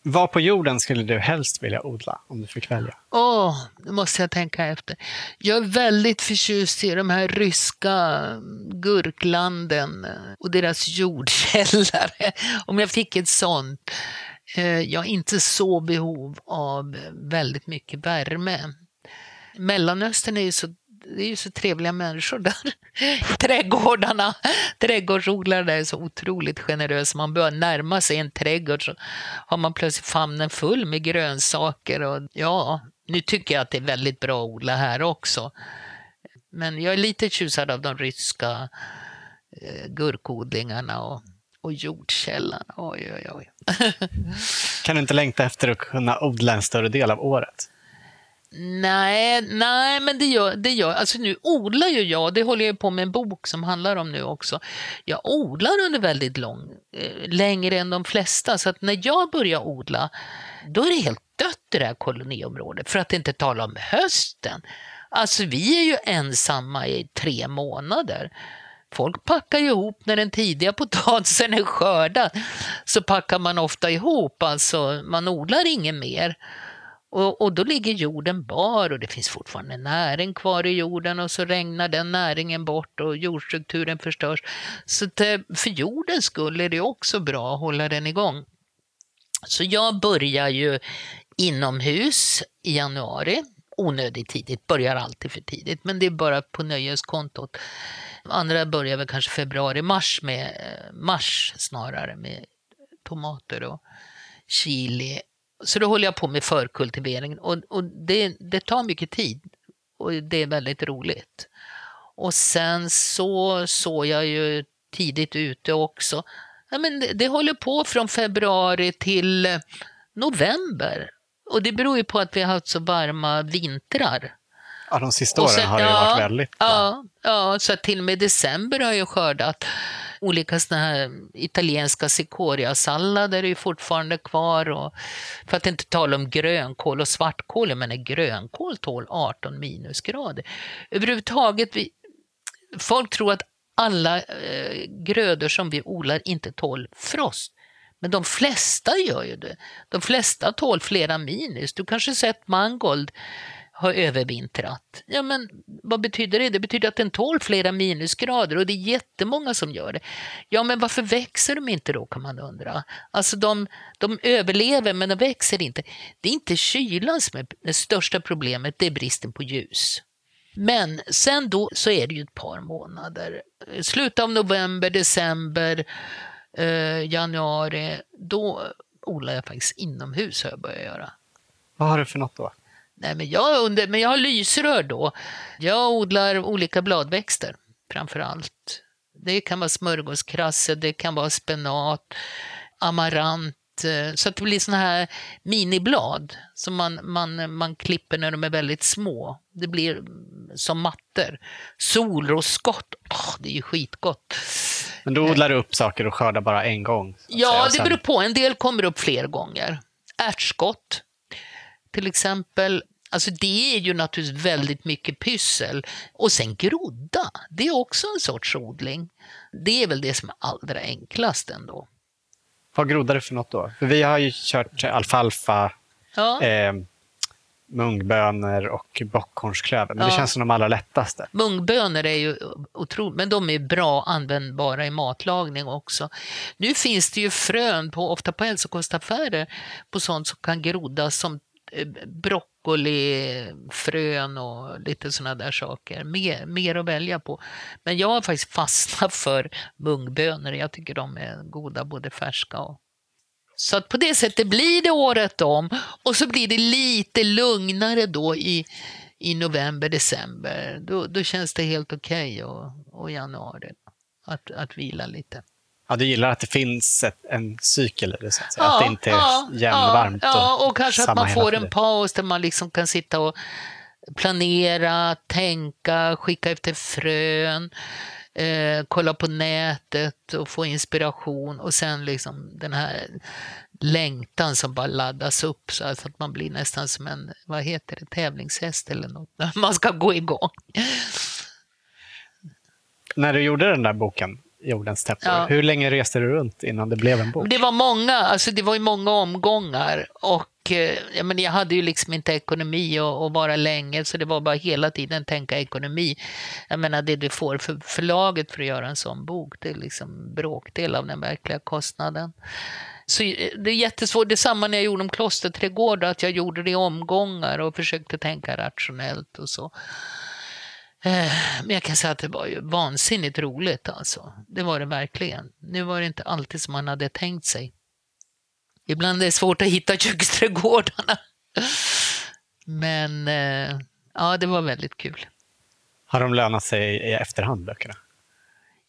Vad på jorden skulle du helst vilja odla om du fick välja? Åh, oh, nu måste jag tänka efter. Jag är väldigt förtjust i de här ryska mm, gurklanden eh, och deras jordkällare. Om jag fick ett sånt. Eh, jag har inte så behov av väldigt mycket värme. Mellanöstern är ju så det är ju så trevliga människor där. Trädgårdarna, trädgårdsodlarna är så otroligt generösa. Man börjar närma sig en trädgård så har man plötsligt famnen full med grönsaker. Och ja, nu tycker jag att det är väldigt bra att odla här också. Men jag är lite tjusad av de ryska eh, gurkodlingarna och, och jordkällan. Oj, oj, oj. kan du inte längta efter att kunna odla en större del av året? Nej, nej, men det gör, det gör alltså nu odlar ju jag, det håller jag på med en bok som handlar om nu också. Jag odlar under väldigt lång, eh, längre än de flesta, så att när jag börjar odla, då är det helt dött i det här koloniområdet, för att inte tala om hösten. Alltså vi är ju ensamma i tre månader. Folk packar ju ihop när den tidiga potatisen är skördad, så packar man ofta ihop, alltså man odlar inget mer. Och, och, då ligger jorden bar och det finns fortfarande näring kvar i jorden och så regnar den näringen bort och jordstrukturen förstörs. Så det, eh, för jordens skull är det också bra att hålla den igång. Så jag börjar ju inomhus i januari. Onödigt tidigt, börjar alltid för tidigt, men det är bara på nöjeskontot. Andra börjar väl kanske februari, mars med eh, mars snarare med tomater och chili så då håller jag på med förkultiveringen och, och det, det tar mycket tid och det är väldigt roligt. Och sen så såg jag ju tidigt ute också. Ja, men det, det håller på från februari till november. Och det beror ju på att vi har haft så varma vintrar. Ja, de sista åren sen, har det ja, varit väldigt Ja, ja, så till och med december har jag skördat olika såna här italienska cikoriasallader är ju fortfarande kvar. Och, för att inte tala om grönkål och svartkål. Jag menar grönkål tål 18 minusgrader. Överhuvudtaget, vi, folk tror att alla eh, grödor som vi odlar inte tål frost. Men de flesta gör ju det. De flesta tål flera minus. Du kanske sett mangold har övervintrat. Ja, men vad betyder det? Det betyder att den tål flera minusgrader och det är jättemånga som gör det. Ja, men varför växer de inte då kan man undra. Alltså de, de överlever men de växer inte. Det är inte kylan som är det största problemet, det är bristen på ljus. Men sen då så är det ju ett par månader. Slutet av november, december, eh, januari. Då odlar jag faktiskt inomhus har jag börjat göra. Vad har du för något då? Nej, men, jag under, men jag har lysrör då. Jag odlar olika bladväxter framför allt. Det kan vara smörgåskrasse, det kan vara spenat, amarant, eh, så att det blir såna här miniblad som man, man, man klipper när de är väldigt små. Det blir som mattor. Solroskott, oh, det är ju skitgott. Men då odlar du upp saker och skördar bara en gång? Ja, det beror på. En del kommer upp fler gånger. Ärtskott till exempel. Alltså det är ju naturligtvis väldigt mycket pyssel. Och sen grodda, det är också en sorts odling. Det är väl det som är allra enklast ändå. Vad groddar du för något då? För vi har ju kört alfalfa, ja. eh, mungbönor och bockhornsklöver. Men ja. det känns som de allra lättaste. Mungbönor är ju otroligt, men de är bra användbara i matlagning också. Nu finns det ju frön, på, ofta på hälsokostaffärer, på sånt som kan groddas som Eh, broccolifrön och lite sådana där saker. Mer, mer att välja på. Men jag har faktiskt fastnat för mungbönor. Jag tycker de är goda, både färska och så att på det sättet blir det året om och så blir det lite lugnare då i, i november, december. Då, då känns det helt okej okay och, och januari att, att vila lite. Ja, du gillar att det finns ett, en cykel i det, så att, säga. Ja, att det inte är ja, jämnvarmt. Ja, och, och kanske att man får en paus där man liksom kan sitta och planera, tänka, skicka efter frön, eh, kolla på nätet och få inspiration och sen liksom den här längtan som bara laddas upp så att man blir nästan som en, vad heter det, tävlingshäst eller något, man ska gå igång. När du gjorde den där boken, Jordens täppor. Ja. Hur länge reste du runt innan det blev en bok? Det var många, alltså det var ju många omgångar. Och eh, jag, men jag hade ju liksom inte ekonomi att vara länge, så det var bara hela tiden tänka ekonomi. Jag menar det du får för förlaget för att göra en sån bok, det är liksom bråkdel av den verkliga kostnaden. Så eh, det är jättesvårt. Det är samma när jag gjorde om klosterträdgårdar, att jag gjorde det i omgångar och försökte tänka rationellt och så. Eh, men jag kan säga att det var ju vansinnigt roligt alltså. Det var det verkligen. Nu var det inte alltid som man hade tänkt sig. Ibland är det svårt att hitta köksträdgårdarna. Men eh, ja, det var väldigt kul. Har de lönat sig i efterhand, böckerna?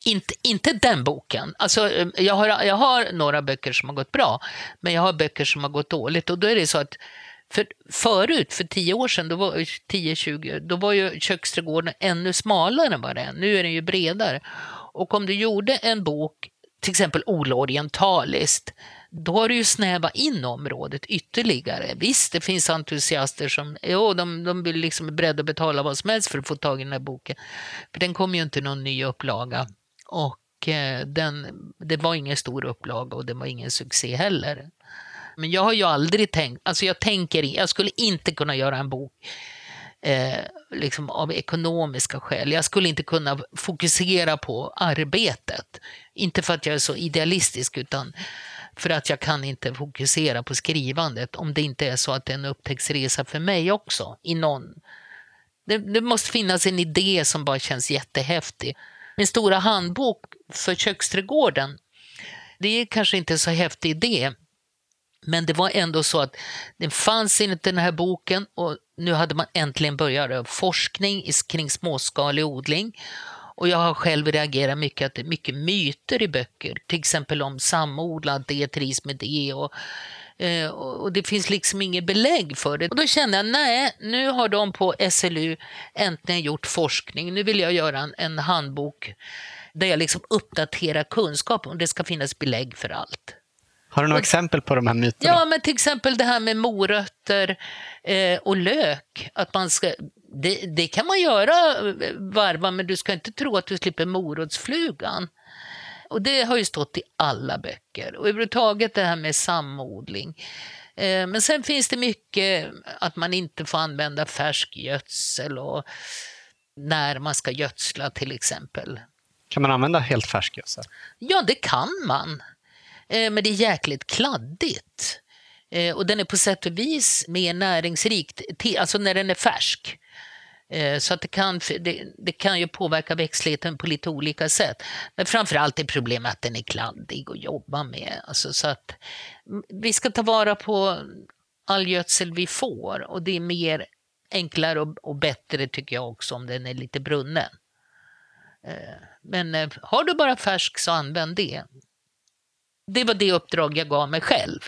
Inte, inte den boken. Alltså, eh, jag, har, jag har några böcker som har gått bra, men jag har böcker som har gått dåligt. Och då är det så att för förut, för tio år sedan, då var, 10-20, då var ju köksträdgården ännu smalare än vad det är. Nu är den ju bredare. Och om du gjorde en bok, till exempel Ola Orientaliskt, då har du ju snävat in området ytterligare. Visst, det finns entusiaster som jo, de, de vill liksom beredda att betala vad som helst för att få tag i den här boken. För den kom ju inte någon ny upplaga. Och eh, den, det var ingen stor upplaga och det var ingen succé heller. Men jag har ju aldrig tänkt, alltså jag tänker, jag skulle inte kunna göra en bok eh, liksom av ekonomiska skäl. Jag skulle inte kunna fokusera på arbetet. Inte för att jag är så idealistisk utan för att jag kan inte fokusera på skrivandet om det inte är så att det är en upptäcktsresa för mig också. I någon. Det, det måste finnas en idé som bara känns jättehäftig. Min stora handbok för köksträdgården, det är kanske inte så häftig idé, men det var ändå så att det fanns inte den här boken och nu hade man äntligen börjat forskning kring småskalig odling. Och jag har själv reagerat mycket att det är mycket myter i böcker, till exempel om samodlad, det trivs med det eh, och och det finns liksom inget belägg för det. Och då kände jag, nej, nu har de på SLU äntligen gjort forskning. Nu vill jag göra en, en handbok där jag liksom uppdaterar kunskap och det ska finnas belägg för allt. Har du några exempel på de här myterna? Ja, men till exempel det här med morötter eh, och lök. Att man ska, det, det, kan man göra eh, varva, men du ska inte tro att du slipper morotsflugan. Och det har ju stått i alla böcker. Och överhuvudtaget det här med samodling. Eh, men sen finns det mycket att man inte får använda färsk gödsel och när man ska gödsla till exempel. Kan man använda helt färsk gödsel? Ja, det kan man. Eh, men det är jäkligt kladdigt. Eh, och den är på sätt och vis mer näringsrik, alltså när den är färsk. Eh, så att det, kan, det, det, kan ju påverka växtligheten på lite olika sätt. Men framförallt är problemet att den är kladdig att jobba med. Alltså så att mm, vi ska ta vara på all gödsel vi får och det är mer enklare och, och bättre tycker jag också om den är lite brunnen. Eh, men eh, har du bara färsk så använd det det var det uppdrag jag gav mig själv.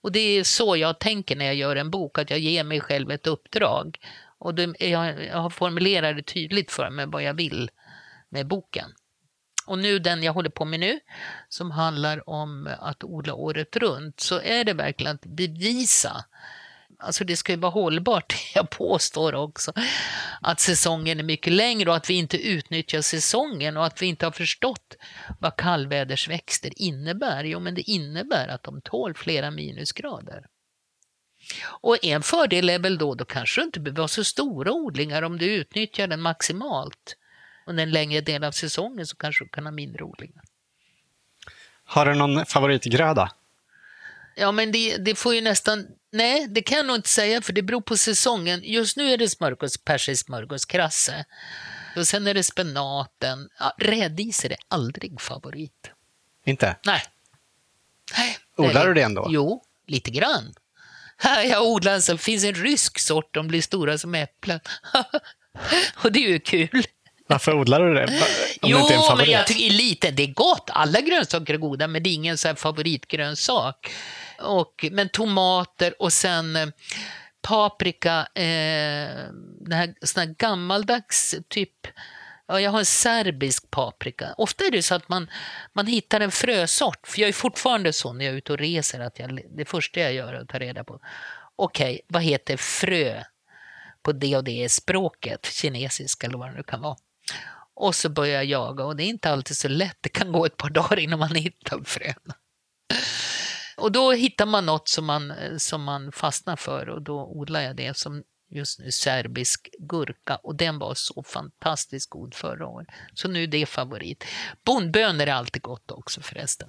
Och det är så jag tänker när jag gör en bok, att jag ger mig själv ett uppdrag. Och det, jag, jag har formulerat det tydligt för mig vad jag vill med boken. Och nu den jag håller på med nu, som handlar om att odla året runt, så är det verkligen att bevisa Alltså det ska ju vara hållbart, jag påstår också, att säsongen är mycket längre och att vi inte utnyttjar säsongen och att vi inte har förstått vad kallvädersväxter innebär. Jo, men det innebär att de tål flera minusgrader. Och en fördel är väl då, då kanske du inte behöver ha så stora odlingar om du utnyttjar den maximalt. Under en längre del av säsongen så kanske du kan ha mindre odlingar. Har du någon favoritgröda? Ja, men det, det får ju nästan Nej, det kan jag nog inte säga för det beror på säsongen. Just nu är det smörgås, persisk smörgåskrasse. Och sen är det spenaten. Ja, rädis är aldrig favorit. Inte? Nej. Nej. Odlar du det ändå? Jo, lite grann. Jag odlar så finns en rysk sort, de blir stora som äpplen. och det är ju kul. Varför odlar du det? Om jo, det inte är en favorit? men jag tycker lite, det är gott. Alla grönsaker är goda, men det är ingen så favoritgrönsak. Och, men tomater och sen eh, paprika, eh, den här, sån här gammaldags typ Ja, jag har en serbisk paprika. Ofta är det så att man, man hittar en frösort. För jag är fortfarande så när jag är ute och reser att jag, det första jag gör är att ta reda på okej, okay, vad heter frö på det och det språket, kinesiska eller vad det nu kan vara. Och så börjar jag jaga och det är inte alltid så lätt. Det kan gå ett par dagar innan man hittar fröna. Och då hittar man något som man, som man fastnar för och då odlar jag det som just nu serbisk gurka och den var så fantastiskt god förra året. Så nu är det favorit. Bondbönor är alltid gott också förresten.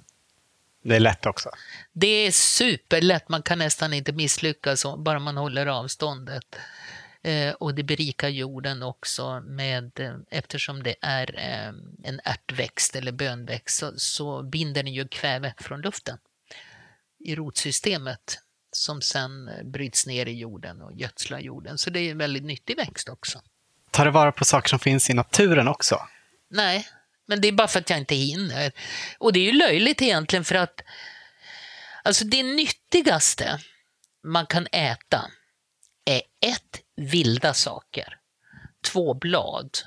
Det är lätt också. Det är superlätt, man kan nästan inte misslyckas bara man håller avståndet. Eh, och det berikar jorden också med, eh, eftersom det är eh, en ärtväxt eller bönväxt så, så binder den ju kväve från luften i rotsystemet som sen bryts ner i jorden och gödslar jorden. Så det är en väldigt nyttig växt också. Tar du vara på saker som finns i naturen också? Nej, men det är bara för att jag inte hinner. Och det är ju löjligt egentligen för att alltså det nyttigaste man kan äta är ett, vilda saker, två, blad.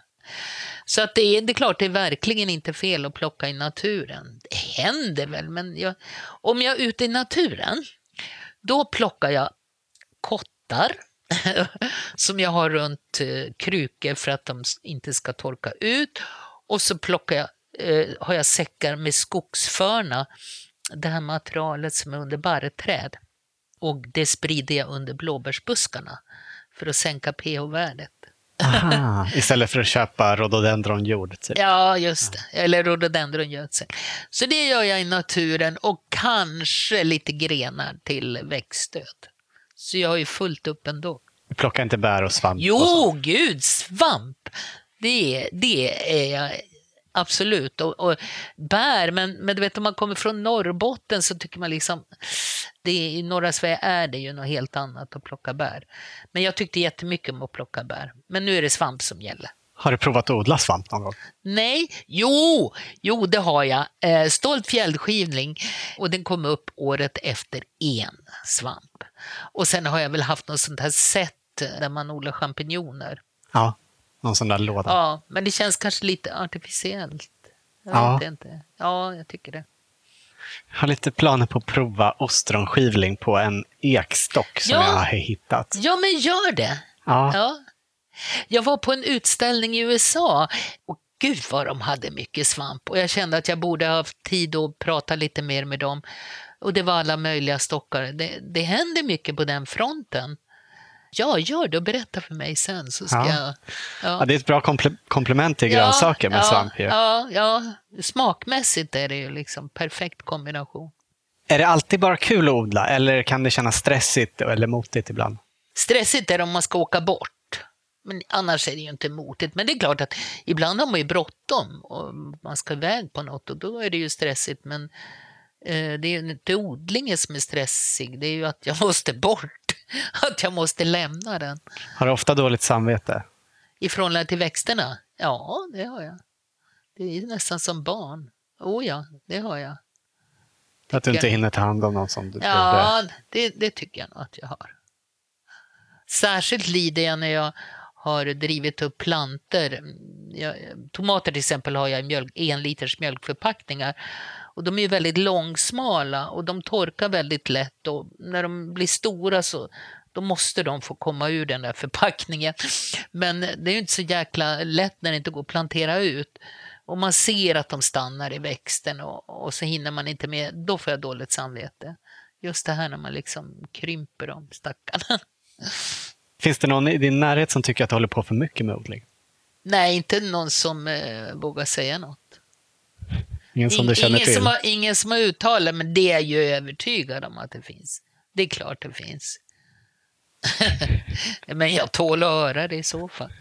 Så att det, är, det är klart, det är verkligen inte fel att plocka i naturen. Det händer väl, men jag, om jag är ute i naturen, då plockar jag kottar som jag har runt eh, krukor för att de inte ska torka ut. Och så plockar jag, eh, har jag säckar med skogsförna, det här materialet som är under barrträd. Och det sprider jag under blåbärsbuskarna för att sänka pH-värdet. Aha, istället för att köpa rhododendronjord? Typ. Ja, just det. Eller rhododendrongödsel. Så det gör jag i naturen och kanske lite grenar till växtstöd. Så jag har ju fullt upp ändå. Du plockar inte bär och svamp? Jo, och gud, svamp! Det, det är jag absolut. Och, och, bär, men, men du vet om man kommer från Norrbotten så tycker man liksom, det, i norra Sverige är det ju något helt annat att plocka bär. Men jag tyckte jättemycket om att plocka bär. Men nu är det svamp som gäller. Har du provat att odla svamp någon gång? Nej, jo, jo det har jag. Eh, stolt fjällskivling och den kom upp året efter en svamp. Och sen har jag väl haft något sånt här sätt där man odlar champinjoner. Ja. Någon sån där låda. Ja, men det känns kanske lite artificiellt. Jag ja. vet inte. Ja, jag tycker det. Jag har lite planer på att prova ostronskivling på en ekstock som Ja. jag har hittat. Ja, men gör det. Ja. Ja. Jag var på en utställning i USA och Gud vad de hade mycket svamp och jag kände att jag borde ha haft tid att prata lite mer med dem. Och det var alla möjliga stockar. Det, det händer mycket på den fronten. Ja, gör det och berätta för mig sen så ska Ja. jag... Ja, det är ett bra komple- komplement till grönsaker med ja, svamp. Ju. Ja, ja, smakmässigt är det ju liksom perfekt kombination. Är det alltid bara kul att odla eller kan det kännas stressigt eller motigt ibland? Stressigt är det om man ska åka bort. Men annars är det ju inte motigt. Men det är klart att ibland har man ju bråttom och man ska iväg på något och då är det ju stressigt. Men eh, det är ju inte odlingen som är stressig, det är ju att jag måste bort. Att jag måste lämna den. Har du ofta dåligt samvete? I förhållande till växterna? Ja, det har jag. Det är nästan som barn. Oh ja, det har jag. Att du Tycker inte hinner ta hand om någon som du? Ja, det, det tycker jag nog att jag har. Särskilt lider jag när jag har drivit upp planter. Jag, tomater till exempel har jag i mjölk, en liters mjölkförpackningar. Och de är ju väldigt långsmala och de torkar väldigt lätt och när de blir stora så då måste de få komma ur den där förpackningen. Men det är ju inte så jäkla lätt när det inte går att plantera ut. Och man ser att de stannar i växten och, och så hinner man inte med. Då får jag dåligt samvete. Just det här när man liksom krymper dem, stackarna. Finns det någon i din närhet som tycker att du håller på för mycket med odling? Nej, inte någon som eh, vågar säga något. Ingen som du känner ingen, till? som har, ingen som har uttalat, men det är jag ju övertygad om att det finns. Det är klart det finns. men jag tål att höra det i så fall.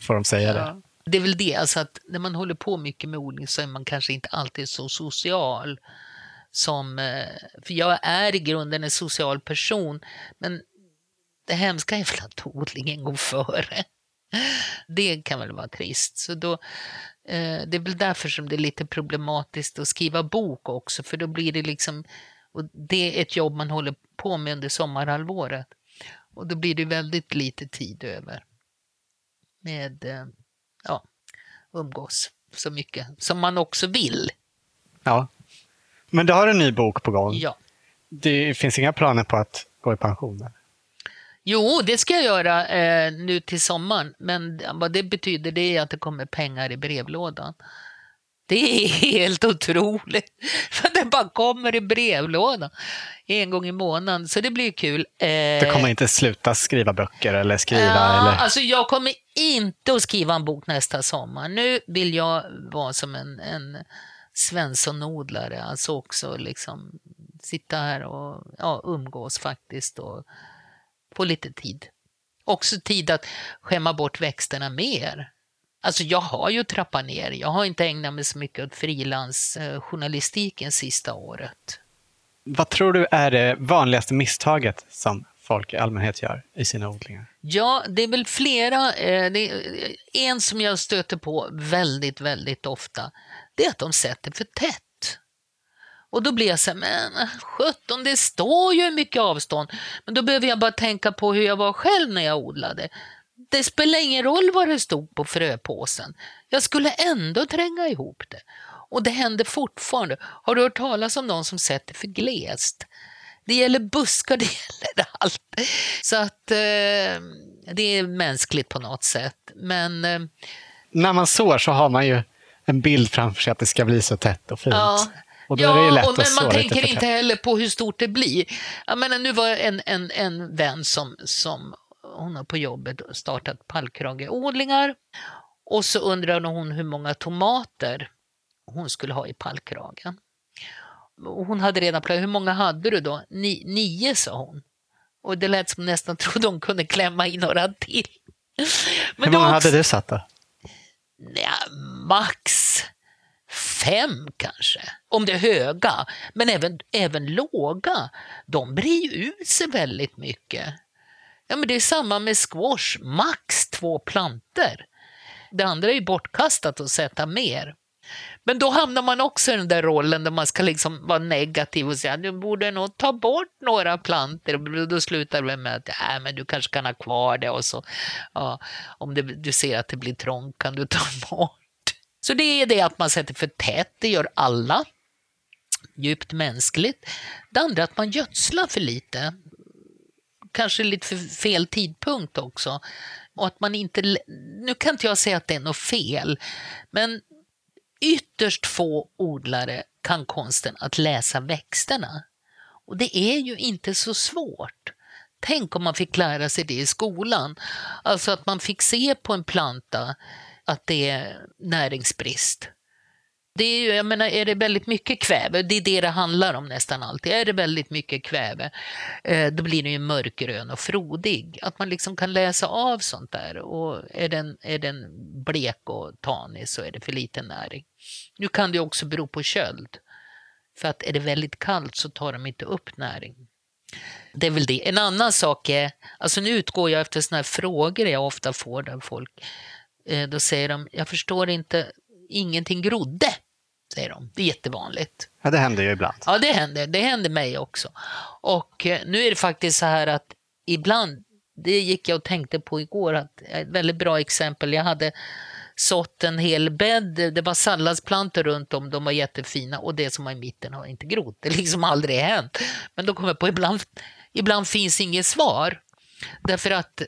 Får de säga det? Ja. Det är väl det, alltså att när man håller på mycket med odling så är man kanske inte alltid så social. Som, eh, för jag är i grunden en social person, men det hemska är väl att odlingen går före. Det kan väl vara trist. Så då, eh, det är väl därför som det är lite problematiskt att skriva bok också, för då blir det liksom, och det är ett jobb man håller på med under sommarhalvåret. Och då blir det väldigt lite tid över med eh, ja, umgås så mycket som man också vill. Ja. Men du har en ny bok på gång. Ja. Det finns inga planer på att gå i pension? eller? Jo, det ska jag göra eh, nu till sommaren, men vad det betyder det är att det kommer pengar i brevlådan. Det är helt otroligt, för det bara kommer i brevlådan en gång i månaden, så det blir kul. Eh, Du kommer inte sluta skriva böcker eller skriva? Ja, eller? alltså jag kommer inte att skriva en bok nästa sommar. Nu vill jag vara som en, en svenssonodlare, alltså också liksom sitta här och ja, umgås faktiskt och få lite tid. Också tid att skämma bort växterna mer. Alltså jag har ju trappat ner, jag har inte ägnat mig så mycket åt frilansjournalistiken sista året. Vad tror du är det vanligaste misstaget som folk i allmänhet gör i sina odlingar? Ja, det är väl flera. Eh, det är, en som jag stöter på väldigt, väldigt ofta, det är att de sätter för tätt. Och då blir jag så här, men 17, det står ju mycket avstånd. Men då behöver jag bara tänka på hur jag var själv när jag odlade. Det spelar ingen roll vad det stod på fröpåsen. Jag skulle ändå tränga ihop det. Och det händer fortfarande. Har du hört talas om någon som sätter för glest? Det gäller buskar, det gäller allt. Så att eh, det är mänskligt på något sätt. Men eh, När man sår så har man ju en bild framför sig att det ska bli så tätt och fint. Ja. Och lätt och, men man tänker inte heller på hur stort det blir. Jag menar, nu var en, en, en vän som, som hon har på jobbet startat pallkrageodlingar och så undrade hon hur många tomater hon skulle ha i pallkragen. Och hon hade redan planerat, hur många hade du då? Ni, nio sa hon. Och det lät som nästan trodde hon kunde klämma in några till. Men Hur många också- hade du satt då? Ja, max fem kanske, om det är höga. Men även, även låga, de brer ju ut sig väldigt mycket. Ja, men det är samma med squash, max två planter. Det andra är ju bortkastat att sätta mer. Men då hamnar man också i den där rollen där man ska liksom vara negativ och säga du borde nog ta bort några planter. Och då slutar det med att äh, men du kanske kan ha kvar det och så ja, om det, du ser att det blir trångt kan du ta bort. Så det är det att man sätter för tätt, det gör alla. Djupt mänskligt. Det andra är att man gödslar för lite. Kanske lite för fel tidpunkt också. Och att man inte... nu kan inte jag säga att det är något fel, men ytterst få odlare kan konsten att läsa växterna. Och det är ju inte så svårt. Tänk om man fick lära sig det i skolan. Alltså att man fick se på en planta att det är näringsbrist. Det är, ju, jag menar, är det väldigt mycket kväve, det är det det handlar om nästan alltid, är det väldigt mycket kväve, eh, då blir den ju mörkgrön och frodig. Att man liksom kan läsa av sånt där. Och är den, är den blek och tanig så är det för lite näring. Nu kan det också bero på köld. För att är det väldigt kallt så tar de inte upp näring. Det är väl det. En annan sak är, alltså nu utgår jag efter sådana här frågor jag ofta får där folk, då säger de, jag förstår inte, ingenting grodde säger de. Det är jättevanligt. Ja, det händer ju ibland. Ja, det händer. Det händer mig också. Och eh, nu är det faktiskt så här att ibland, det gick jag och tänkte på igår, att ett väldigt bra exempel, jag hade sått en hel bädd, det var salladsplantor runt om, de var jättefina och det som var i mitten har inte grott. Det har liksom aldrig hänt. Men då kom jag på, ibland, ibland finns inget svar. Därför att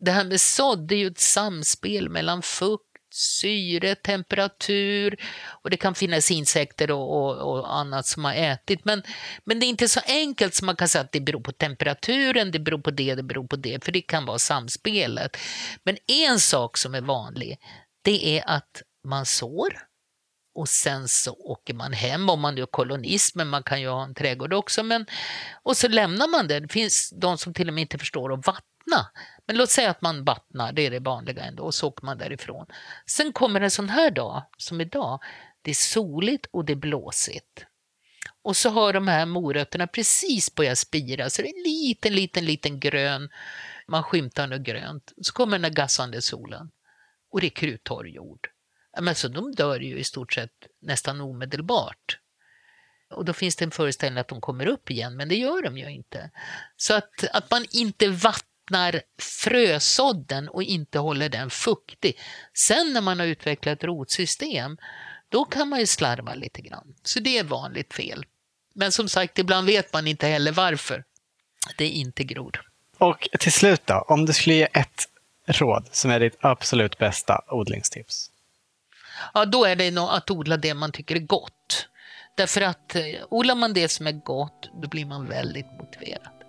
det här med sådd, det är ju ett samspel mellan fukt syre, temperatur och det kan finnas insekter och, och, och, annat som har ätit. Men, men det är inte så enkelt som man kan säga att det beror på temperaturen, det beror på det, det beror på det, för det kan vara samspelet. Men en sak som är vanlig, det är att man sår och sen så åker man hem om man nu är kolonist, men man kan ju ha en trädgård också. Men, och så lämnar man det. Det finns de som till och med inte förstår att vattna. Men låt säga att man vattnar, det är det vanliga ändå, och så åker man därifrån. Sen kommer en sån här dag, som idag, det är soligt och det är blåsigt. Och så har de här morötterna precis börjat spira, så det är en liten, liten, liten grön, man skymtar något grönt. Så kommer den där gassande solen och det är kruttorr jord. Men så de dör ju i stort sett nästan omedelbart. Och då finns det en föreställning att de kommer upp igen, men det gör de ju inte. Så att, att man inte vattnar vattnar frösådden och inte håller den fuktig. Sen när man har utvecklat rotsystem, då kan man ju slarva lite grann. Så det är vanligt fel. Men som sagt, ibland vet man inte heller varför det inte gror. Och till slut då, om du skulle ge ett råd som är ditt absolut bästa odlingstips? Ja, då är det nog att odla det man tycker är gott. Därför att eh, odlar man det som är gott, då blir man väldigt motiverad.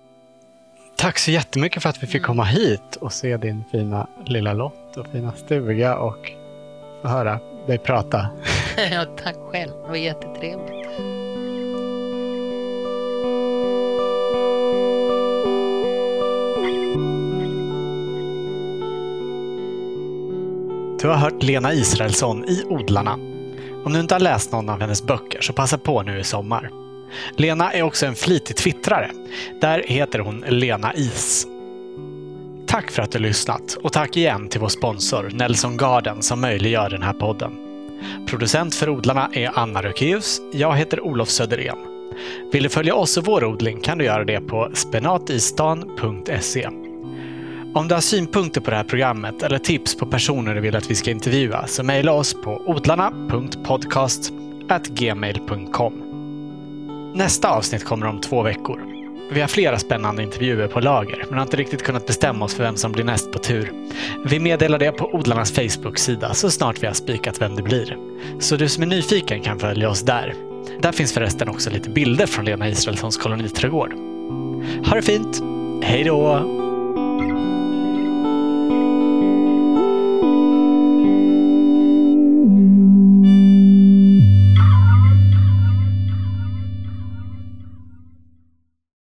Tack så jättemycket för att vi fick komma hit och se din fina lilla lott och fina stuga och få höra dig prata. ja, tack själv. Det var jättetrevligt. Du har hört Lena Israelsson i Odlarna. Om du inte har läst någon av hennes böcker så passa på nu i sommar. Lena är också en flitig twittrare. Där heter hon Lena Is. Tack för att du lyssnat och tack igen till vår sponsor Nelson Garden som möjliggör den här podden. Producent för odlarna är Anna Rökeus. Jag heter Olof Söderén. Vill du följa oss och vår odling kan du göra det på spenatistan.se. Om du har synpunkter på det här programmet eller tips på personer du vill att vi ska intervjua så mejla oss på odlarna.podcastgmail.com Nästa avsnitt kommer om två veckor. Vi har flera spännande intervjuer på lager, men har inte riktigt kunnat bestämma oss för vem som blir näst på tur. Vi meddelar det på odlarnas Facebook-sida så snart vi har spikat vem det blir. Så du som är nyfiken kan följa oss där. Där finns förresten också lite bilder från Lena Israelssons koloniträdgård. Ha det fint! Hej då!